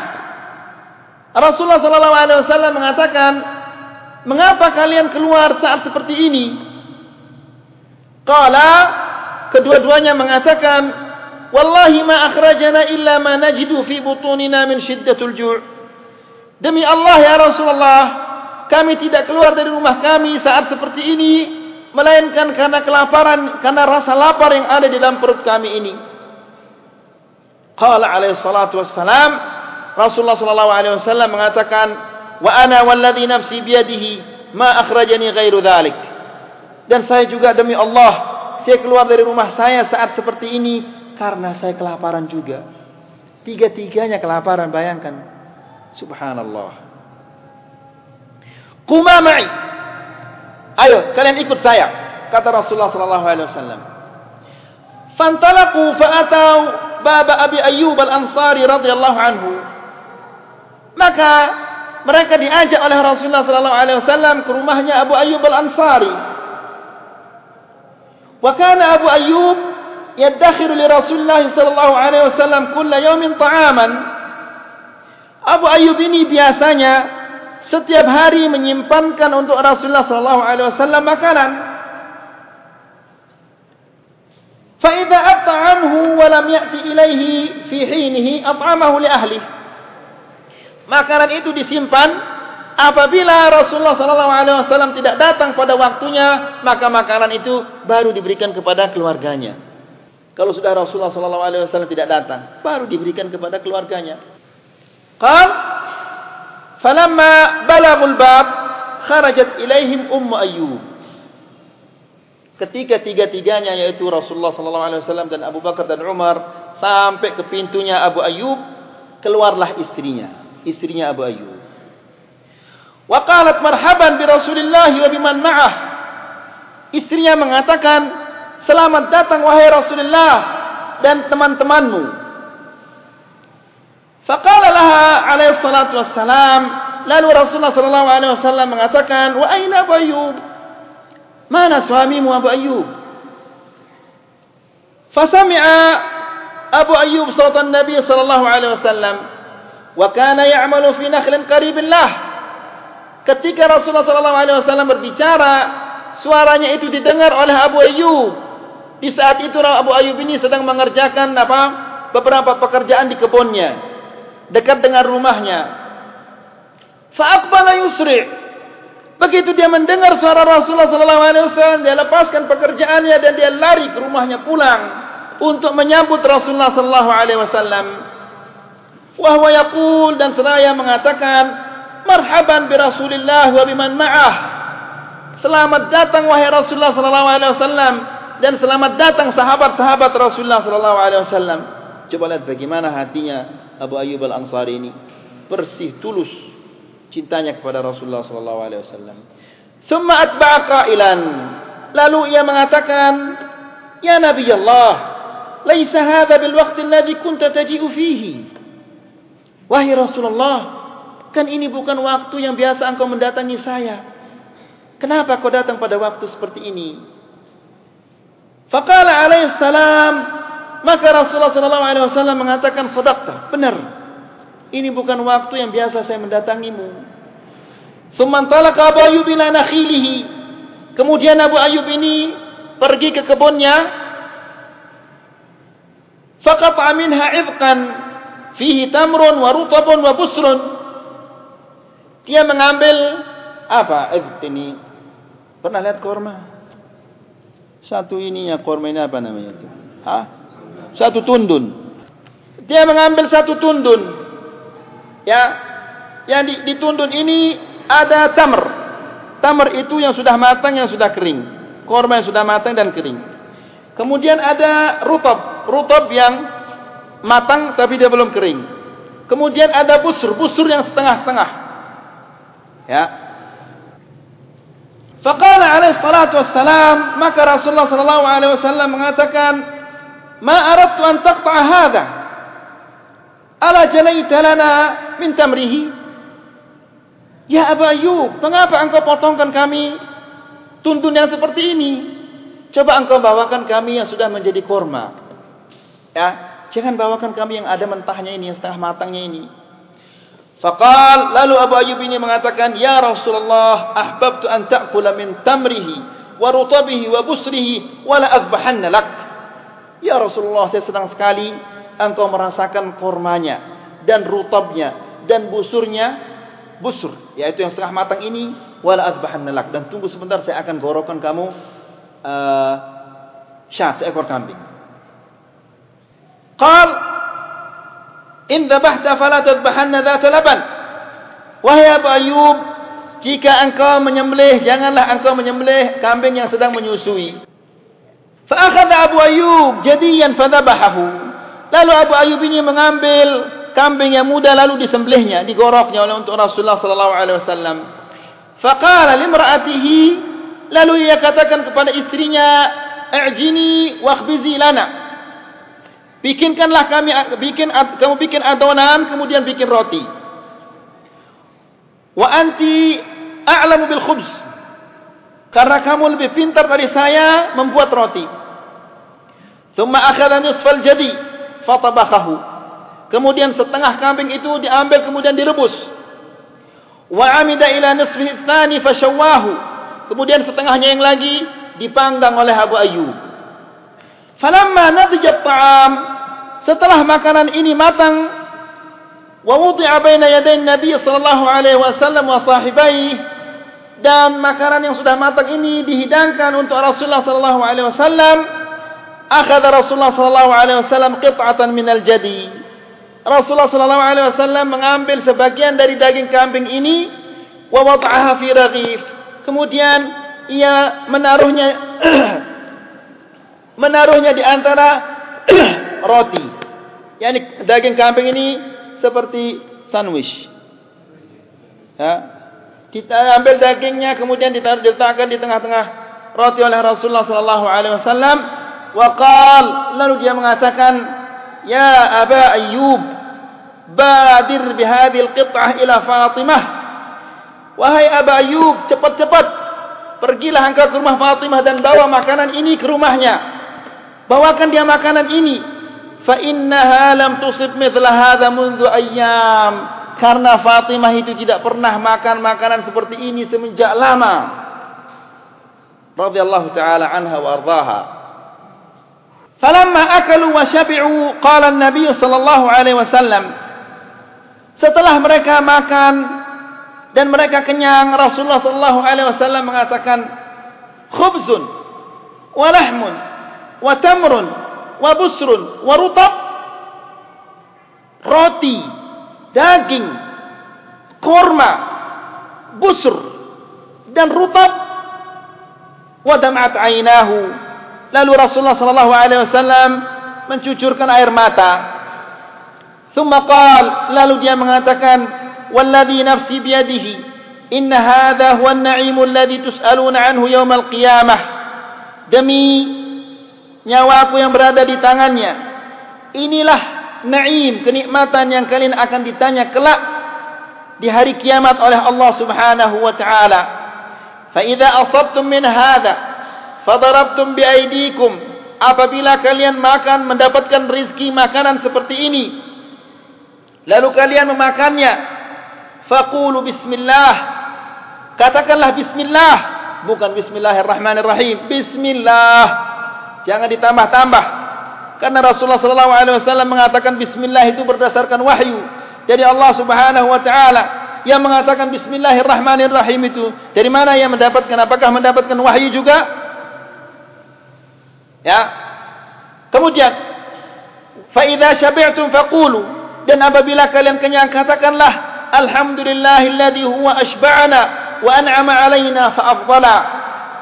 Rasulullah sallallahu alaihi wasallam mengatakan mengapa kalian keluar saat seperti ini qala kedua-duanya mengatakan wallahi ma akhrajana illa ma najidu fi butunina min shiddatul ju' demi Allah ya Rasulullah kami tidak keluar dari rumah kami saat seperti ini melainkan karena kelaparan karena rasa lapar yang ada di dalam perut kami ini qala alaihi salatu wassalam Rasulullah sallallahu alaihi wasallam mengatakan wa ana walladhi nafsi biyadihi ma akhrajani ghairu dhalik dan saya juga demi Allah saya keluar dari rumah saya saat seperti ini karena saya kelaparan juga. Tiga-tiganya kelaparan, bayangkan. Subhanallah. Kuma mai. Ayo, kalian ikut saya. Kata Rasulullah sallallahu alaihi wasallam. Fantalaqu fa'atau baba Abi Ayyub al-Ansari radhiyallahu anhu. Maka mereka diajak oleh Rasulullah sallallahu alaihi wasallam ke rumahnya Abu Ayyub al-Ansari. Wa kana Abu Ayyub yadakhiru li Rasulullah sallallahu alaihi wasallam kulla yawmin ta'aman. Abu Ayyub ini biasanya setiap hari menyimpankan untuk Rasulullah sallallahu alaihi wasallam makanan. Fa idza abta anhu wa lam ya'ti ilaihi fi hinihi at'amahu li ahli. Makanan itu disimpan apabila Rasulullah sallallahu alaihi wasallam tidak datang pada waktunya, maka makanan itu baru diberikan kepada keluarganya. Kalau sudah Rasulullah sallallahu alaihi wasallam tidak datang, baru diberikan kepada keluarganya. Qal falamma balagul bab kharajat ilaihim ummu ayyub. Ketika tiga-tiganya yaitu Rasulullah sallallahu alaihi wasallam dan Abu Bakar dan Umar sampai ke pintunya Abu Ayyub, keluarlah istrinya, istrinya Abu Ayyub. Waqalat marhaban bi Rasulillah wa biman ma'ah. Istrinya mengatakan, "Selamat datang wahai Rasulullah dan teman-temanmu." Faqala laha alaihi salatu wassalam, lalu Rasulullah sallallahu alaihi wasallam mengatakan, "Wa aina Abu Ayyub?" Mana suamimu Abu Ayyub? Fasami'a Abu Ayyub sautan Nabi sallallahu alaihi wasallam wa kana ya'malu fi nakhlin qaribin lah ketika Rasulullah SAW berbicara, suaranya itu didengar oleh Abu Ayyub. Di saat itu Abu Ayyub ini sedang mengerjakan apa? beberapa pekerjaan di kebunnya, dekat dengan rumahnya. Fa'akbala yusri. Begitu dia mendengar suara Rasulullah SAW, dia lepaskan pekerjaannya dan dia lari ke rumahnya pulang untuk menyambut Rasulullah SAW. Wahwa yakul dan seraya mengatakan, marhaban bi Rasulillah wa biman ma'ah. Selamat datang wahai Rasulullah sallallahu alaihi wasallam dan selamat datang sahabat-sahabat Rasulullah sallallahu alaihi wasallam. Coba lihat bagaimana hatinya Abu Ayyub Al-Ansari ini bersih tulus cintanya kepada Rasulullah sallallahu alaihi wasallam. Thumma atba'a qailan. Lalu ia mengatakan, "Ya Nabi Allah, laisa hadha bil waqti alladhi kunta taji'u fihi." Wahai Rasulullah, Kan ini bukan waktu yang biasa engkau mendatangi saya. Kenapa kau datang pada waktu seperti ini? Faqala alaihi salam, maka Rasulullah wasallam mengatakan sadaqta, benar. Ini bukan waktu yang biasa saya mendatangimu. Tsumman talaqa Abu Ayyub ila nakhilihi. Kemudian Abu Ayyub ini pergi ke kebunnya. Faqata minha idqan fihi tamrun wa rutabun wa busrun. Dia mengambil apa? Eh, ini pernah lihat korma? Satu ini ya korma ini apa namanya itu? Hah? Satu tundun. Dia mengambil satu tundun. Ya, yang di, di tundun ini ada tamr. Tamr itu yang sudah matang, yang sudah kering. Korma yang sudah matang dan kering. Kemudian ada rutab, rutab yang matang tapi dia belum kering. Kemudian ada busur, busur yang setengah-setengah. Ya. Faqala alaihi salatu wassalam, maka Rasulullah sallallahu alaihi wasallam mengatakan, "Ma aradtu an taqta'a hadha. Ala jalaita lana min tamrihi?" Ya Abu Ayyub, mengapa engkau potongkan kami tuntun yang seperti ini? Coba engkau bawakan kami yang sudah menjadi korma. Ya, Jangan bawakan kami yang ada mentahnya ini, yang setengah matangnya ini. Faqal lalu Abu Ayyub ini mengatakan, "Ya Rasulullah, ahbabtu an ta'kula min tamrihi wa rutabihi wa busrihi wa la azbahanna lak." Ya Rasulullah, saya senang sekali engkau merasakan kormanya dan rutabnya dan busurnya, busur, yaitu yang setengah matang ini, wa la azbahanna lak dan tunggu sebentar saya akan gorokan kamu uh, syat seekor kambing. Qal In dhabahta fala tadhbahanna dhata laban. Wahai Abu Ayyub, jika engkau menyembelih, janganlah engkau menyembelih kambing yang sedang menyusui. Fa akhadha Abu Ayyub jadiyan fadhabahu. Lalu Abu Ayyub ini mengambil kambing yang muda lalu disembelihnya, digoroknya oleh untuk Rasulullah sallallahu alaihi wasallam. Faqala limra'atihi lalu ia katakan kepada istrinya, "A'jini wa khbizi lana." Bikinkanlah kami bikin kamu bikin adonan kemudian bikin roti. Wa anti a'lamu bil khubz. Karena kamu lebih pintar dari saya membuat roti. Thumma akhadha nisfal jadi fatabakhahu. Kemudian setengah kambing itu diambil kemudian direbus. Wa amida ila nisfihi tsani fashawwahu. Kemudian setengahnya yang lagi dipanggang oleh Abu Ayyub. Falamma nadijat ta'am setelah makanan ini matang wa wudi'a baina yaday Nabi sallallahu alaihi wasallam wa sahibai dan makanan yang sudah matang ini dihidangkan untuk Rasulullah sallallahu alaihi wasallam akhadha Rasulullah sallallahu alaihi wasallam qit'atan min al-jadi Rasulullah sallallahu alaihi wasallam mengambil sebagian dari daging kambing ini wa wada'aha fi raghif kemudian ia menaruhnya [CLEARS THROAT] menaruhnya di antara [CLEARS THROAT] roti. Yani daging kambing ini seperti sandwich. Ya. Kita ambil dagingnya kemudian ditaruh diletakkan di tengah-tengah roti oleh Rasulullah sallallahu alaihi wasallam wa qal lalu dia mengatakan ya Aba Ayyub badir bi hadhihi al-qit'ah ila Fatimah. Wahai Aba Ayyub cepat-cepat pergilah engkau ke rumah Fatimah dan bawa makanan ini ke rumahnya. Bawakan dia makanan ini. Fa innaha lam tusib mithla hadha mundu ayyam. Karena Fatimah itu tidak pernah makan makanan seperti ini semenjak lama. Radhiyallahu taala anha wa ardhaha falamma akalu wa shabi'u qala an-nabiy sallallahu alaihi wasallam. Setelah mereka makan dan mereka kenyang Rasulullah sallallahu alaihi wasallam mengatakan khubzun wa lahmun wa tamrun wa busrun wa rutab. Roti daging kurma busr dan rutab. Wa dam'at aynahu lalu Rasulullah sallallahu alaihi wasallam mencucurkan air mata thumma qala lalu dia mengatakan walladhi nafsi biyadihi inna hadha huwa an-na'im alladhi tus'aluna anhu yawm al-qiyamah demi nyawaku yang berada di tangannya. Inilah naim, kenikmatan yang kalian akan ditanya kelak di hari kiamat oleh Allah Subhanahu wa taala. Fa idza asabtum min hadha fadarabtum bi aydikum apabila kalian makan mendapatkan rezeki makanan seperti ini. Lalu kalian memakannya. Faqulu bismillah. Katakanlah bismillah. Bukan bismillahirrahmanirrahim. Bismillah. Jangan ditambah-tambah. Karena Rasulullah wasallam mengatakan bismillah itu berdasarkan wahyu dari Allah Subhanahu wa taala. Yang mengatakan bismillahirrahmanirrahim itu. Dari mana ia mendapatkan? Apakah mendapatkan wahyu juga? Ya. Kemudian fa idza syabi'tum faqulu dan apabila kalian kenyang katakanlah alhamdulillahilladzi huwa ashba'ana wa an'ama 'alaina fa afdala.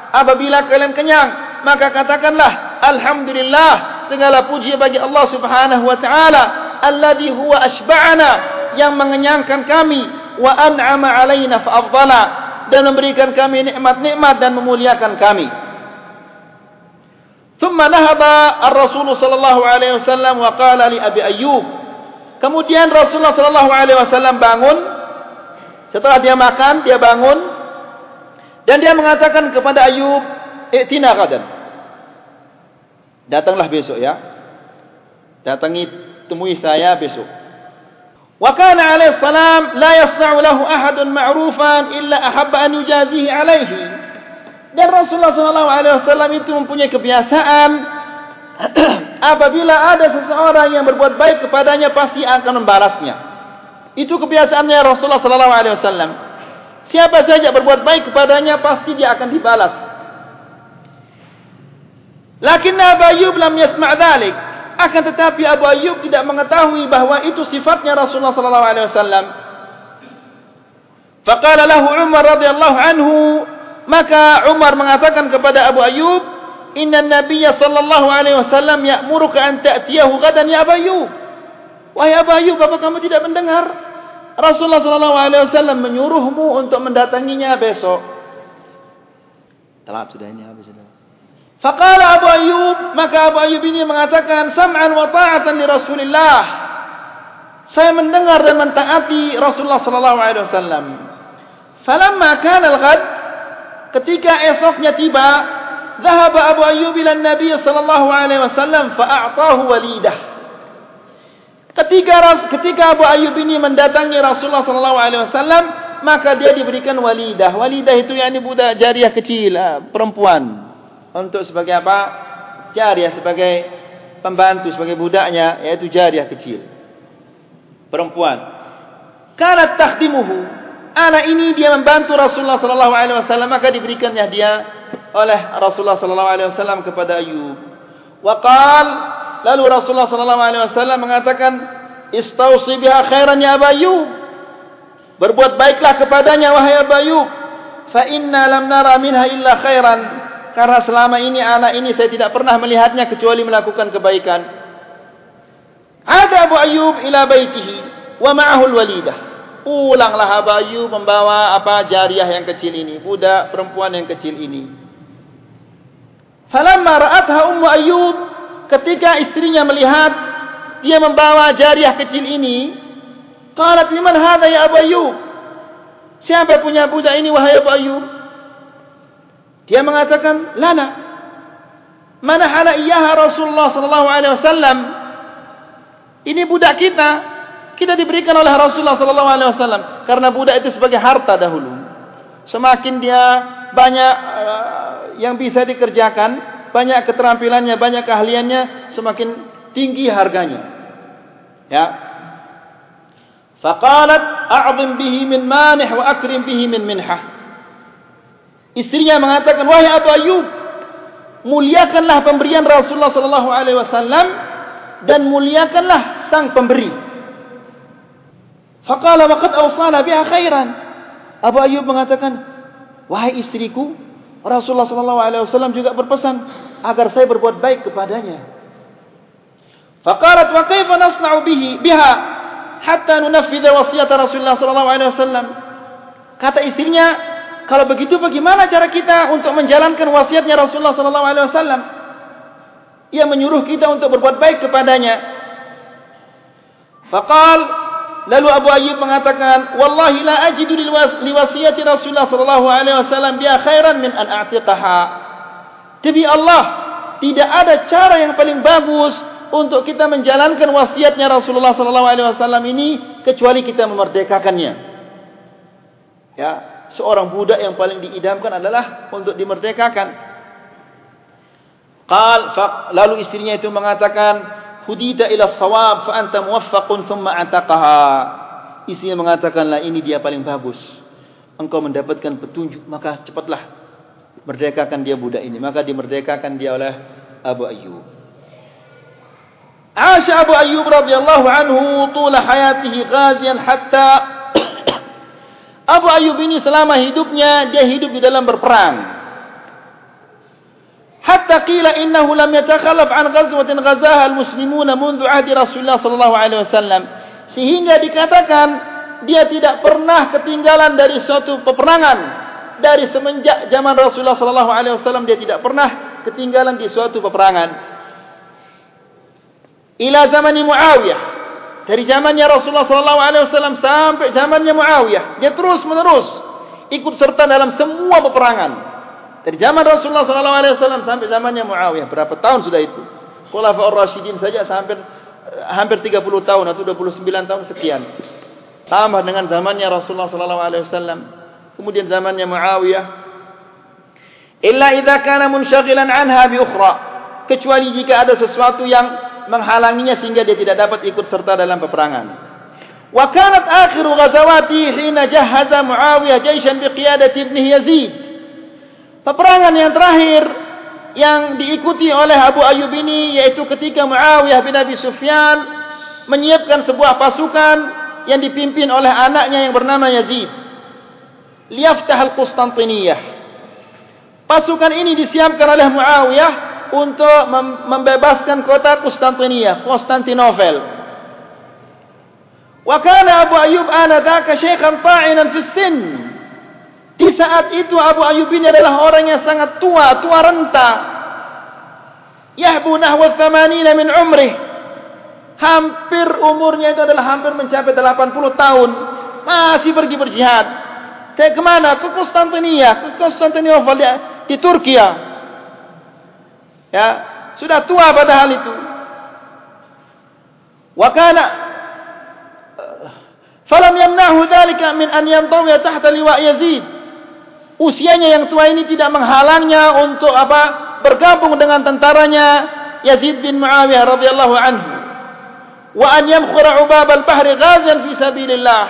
Apabila kalian kenyang maka katakanlah alhamdulillah segala puji bagi Allah Subhanahu wa taala alladhi huwa asba'ana yang mengenyangkan kami wa an'ama alaina fa afdala dan memberikan kami nikmat-nikmat dan memuliakan kami. Thumma nahaba ar-Rasul sallallahu alaihi wasallam wa qala li Abi Ayyub. Kemudian Rasulullah sallallahu alaihi wasallam bangun setelah dia makan dia bangun dan dia mengatakan kepada Ayub Iktina qadan. Datanglah besok ya. datangi temui saya besok. Wa kana alaihi salam la yasna'u lahu ahadun ma'rufan illa ahabba an yujazihi alaihi. Dan Rasulullah wasallam itu mempunyai kebiasaan [CLEARS THROAT] apabila ada seseorang yang berbuat baik kepadanya pasti akan membalasnya. Itu kebiasaannya Rasulullah wasallam. Siapa saja berbuat baik kepadanya pasti dia akan dibalas. Lakin Abu Ayyub lam yasma' dhalik. Akan tetapi Abu Ayyub tidak mengetahui bahawa itu sifatnya Rasulullah sallallahu alaihi wasallam. Faqala lahu Umar radhiyallahu anhu, maka Umar mengatakan kepada Abu Ayyub, "Inna an-nabiy sallallahu alaihi wasallam ya'muruka an ta'tiyahu ghadan ya Abu Ayyub." Wahai Abu Ayyub, apa kamu tidak mendengar Rasulullah sallallahu alaihi wasallam menyuruhmu untuk mendatanginya besok? Telat sudah ini habis sudah. Faqala Abu Ayyub, maka Abu Ayyub ini mengatakan sam'an wa ta'atan li Rasulillah. Saya mendengar dan mentaati Rasulullah sallallahu alaihi wasallam. Falamma kana al-ghad, ketika esoknya tiba, dhahaba Abu Ayyub ila Nabi sallallahu alaihi wasallam fa'atahu walidah. Ketika ketika Abu Ayyub ini mendatangi Rasulullah sallallahu alaihi wasallam, maka dia diberikan walidah. Walidah itu yakni budak jariah kecil, ah, perempuan untuk sebagai apa? Jariah sebagai pembantu sebagai budaknya yaitu jariah kecil. Perempuan. Kana takhdimuhu. Anak ini dia membantu Rasulullah sallallahu alaihi wasallam maka diberikannya dia oleh Rasulullah sallallahu alaihi wasallam kepada Ayub. Wa qal lalu Rasulullah sallallahu alaihi wasallam mengatakan istausi biha khairan ya Ayyub. Berbuat baiklah kepadanya wahai Ayyub. Fa inna lam nara minha illa khairan karena selama ini anak ini saya tidak pernah melihatnya kecuali melakukan kebaikan. Ada Abu Ayyub ila baitihi wa ma'ahu al-walidah. Pulanglah Abu Ayyub membawa apa jariah yang kecil ini, budak perempuan yang kecil ini. Falamma ra'atha Ummu Ayyub ketika istrinya melihat dia membawa jariah kecil ini, qalat liman hadha ya Abu Ayyub? Siapa punya budak ini wahai Abu Ayyub? Dia mengatakan, lana. Mana hala iyaha Rasulullah sallallahu alaihi wasallam? Ini budak kita. Kita diberikan oleh Rasulullah sallallahu alaihi wasallam karena budak itu sebagai harta dahulu. Semakin dia banyak uh, yang bisa dikerjakan, banyak keterampilannya, banyak keahliannya, semakin tinggi harganya. Ya. Faqalat a'zim bihi min manih wa akrim bihi min minhah. Istrinya mengatakan, wahai Abu Ayyub, muliakanlah pemberian Rasulullah sallallahu alaihi wasallam dan muliakanlah sang pemberi. Faqala waqad awsana biha khairan. Abu Ayyub mengatakan, wahai istriku, Rasulullah sallallahu alaihi wasallam juga berpesan agar saya berbuat baik kepadanya. Faqalat wa kaifa nasna'u bihi biha hatta nunaffidha wasiyat Rasulullah sallallahu alaihi wasallam. Kata istrinya, kalau begitu bagaimana cara kita untuk menjalankan wasiatnya Rasulullah sallallahu alaihi wasallam? Ia menyuruh kita untuk berbuat baik kepadanya. Faqal lalu Abu Ayyub mengatakan, "Wallahi la ajidu li wasiyati Rasulullah sallallahu alaihi wasallam bi khairan min an a'tiqaha." Demi Allah, tidak ada cara yang paling bagus untuk kita menjalankan wasiatnya Rasulullah sallallahu alaihi wasallam ini kecuali kita memerdekakannya. Ya, seorang budak yang paling diidamkan adalah untuk dimerdekakan. Qal lalu istrinya itu mengatakan hudita ila sawab fa anta muwaffaqun thumma ataqaha. Istrinya mengatakanlah ini dia paling bagus. Engkau mendapatkan petunjuk maka cepatlah merdekakan dia budak ini. Maka dimerdekakan dia oleh Abu Ayyub. Asha Abu Ayyub radhiyallahu anhu tula hayatihi ghazian hatta [COUGHS] Abu Ayyub ini selama hidupnya dia hidup di dalam berperang. Hatta qila innahu lam yatakhallaf an ghazwatin ghazaha al-muslimuna mundu ahdi Rasulullah sallallahu alaihi wasallam. Sehingga dikatakan dia tidak pernah ketinggalan dari suatu peperangan dari semenjak zaman Rasulullah sallallahu alaihi wasallam dia tidak pernah ketinggalan di suatu peperangan. Ila zaman Muawiyah dari zamannya Rasulullah sallallahu alaihi wasallam sampai zamannya Muawiyah dia terus menerus ikut serta dalam semua peperangan dari zaman Rasulullah wasallam sampai zamannya Muawiyah berapa tahun sudah itu Khulafaur Rasyidin saja sampai hampir 30 tahun atau 29 tahun sekian. Tambah dengan zamannya Rasulullah wasallam. Kemudian zamannya Muawiyah. Illa idza kana munshaghilan anha bi ukhra. Kecuali jika ada sesuatu yang menghalanginya sehingga dia tidak dapat ikut serta dalam peperangan. Wa kanat akhiru ghazawati hina jahaza Muawiyah jaishan bi qiyadati Yazid. Peperangan yang terakhir yang diikuti oleh Abu Ayyub ini yaitu ketika Muawiyah bin Abi Sufyan menyiapkan sebuah pasukan yang dipimpin oleh anaknya yang bernama Yazid. Liyaftah al-Qustantiniyah. Pasukan ini disiapkan oleh Muawiyah untuk membebaskan kota Konstantinia, Konstantinopel. Wa kana Abu Ayyub anadzaka shaykhan ta'inan fi sin. Di saat itu Abu Ayyub ini adalah orang yang sangat tua, tua renta. Yahbu nahwa 80 min umrih. Hampir umurnya itu adalah hampir mencapai 80 tahun. Masih pergi berjihad. Ke kemana? Ke Konstantinia, ke Konstantinopel di Turki. Ya, sudah tua pada hal itu. Wa kana falam yamnahu dhalika min an yantawi tahta liwa Yazid. Usianya yang tua ini tidak menghalangnya untuk apa? bergabung dengan tentaranya Yazid bin Muawiyah radhiyallahu anhu. Wa an yamkhura ubab al-bahri ghazan fi sabilillah.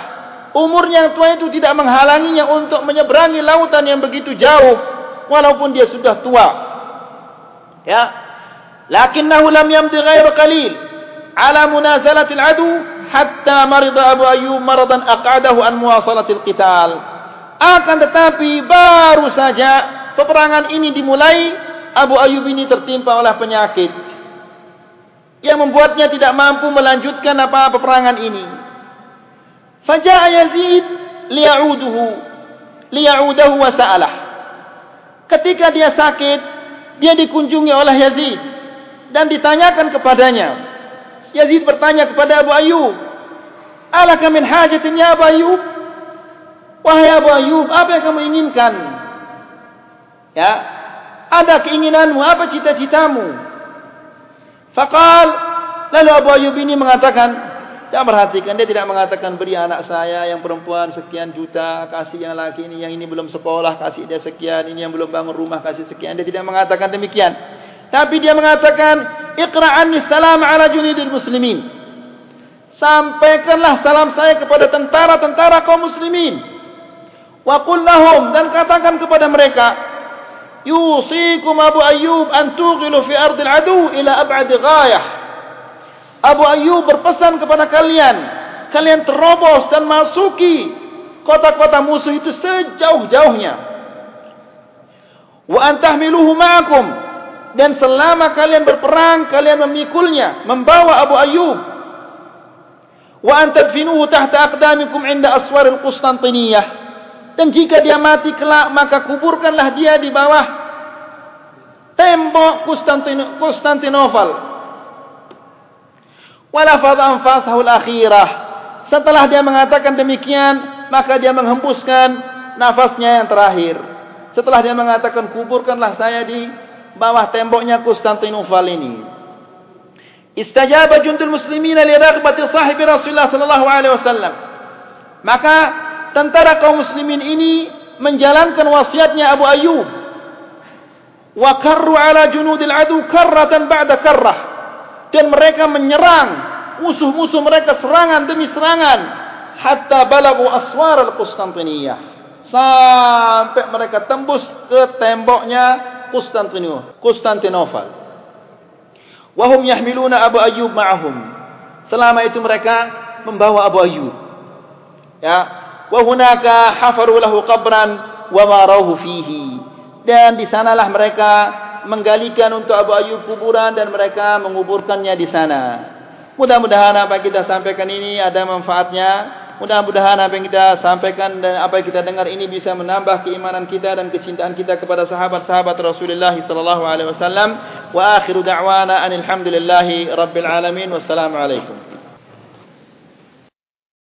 Umurnya yang tua itu tidak menghalanginya untuk menyeberangi lautan yang begitu jauh walaupun dia sudah tua. ya lakinnahu lam yamdi ghair qalil ala munazalati al-adu hatta marida Abu Ayyub maradan aqadahu an muwasalati al-qital akan tetapi baru saja peperangan ini dimulai Abu Ayyub ini tertimpa oleh penyakit yang membuatnya tidak mampu melanjutkan apa peperangan ini faja'a Yazid liya'uduhu liya'udahu wa sa'alah ketika dia sakit dia dikunjungi oleh Yazid dan ditanyakan kepadanya. Yazid bertanya kepada Abu Ayyub, "Alaka min hajatin ya Abu Ayyub?" Wahai Abu Ayyub, apa yang kamu inginkan? Ya, ada keinginanmu, apa cita-citamu? Fakal, lalu Abu Ayyub ini mengatakan, Jangan perhatikan, dia tidak mengatakan beri anak saya yang perempuan sekian juta, kasih yang laki ini, yang ini belum sekolah, kasih dia sekian, ini yang belum bangun rumah, kasih sekian. Dia tidak mengatakan demikian. Tapi dia mengatakan, Iqra'anni salam ala junidil muslimin. Sampaikanlah salam saya kepada tentara-tentara kaum muslimin. Wa kullahum, dan katakan kepada mereka, Yusikum Abu Ayyub an tughilu fi ardil adu ila ab'adi ghayah. Abu Ayyub berpesan kepada kalian, kalian terobos dan masuki kota-kota musuh itu sejauh-jauhnya. Wa antahmiluhu ma'akum dan selama kalian berperang kalian memikulnya, membawa Abu Ayyub. Wa antadfinuhu tahta aqdamikum 'inda aswar al-Qustantiniyah. Dan jika dia mati kelak maka kuburkanlah dia di bawah tembok Konstantinopel. Walafadh anfasahu al-akhirah setelah dia mengatakan demikian maka dia menghembuskan nafasnya yang terakhir. Setelah dia mengatakan kuburkanlah saya di bawah temboknya Konstantinopel ini. Istajaba jundul muslimin li raghbati sahibi Rasulullah sallallahu alaihi wasallam. Maka tentara kaum muslimin ini menjalankan wasiatnya Abu Ayyub. Wa karru ala junudil adu karratan ba'da karrah. Dan mereka menyerang musuh-musuh mereka serangan demi serangan hatta balagu aswar al-Qustantiniyah. Sampai mereka tembus ke temboknya Konstantinopel. Konstantinopel wahum yahmiluna Abu Ayyub ma'ahum. Selama itu mereka membawa Abu Ayyub. Ya hafaru lahu qabran wa marahu fihi dan di sanalah mereka menggalikan untuk Abu Ayyub kuburan dan mereka menguburkannya di sana. Mudah-mudahan apa yang kita sampaikan ini ada manfaatnya. Mudah-mudahan apa yang kita sampaikan dan apa yang kita dengar ini bisa menambah keimanan kita dan kecintaan kita kepada sahabat-sahabat Rasulullah sallallahu alaihi wasallam. Wa akhiru da'wana anil hamdulillahi rabbil alamin. Wassalamualaikum.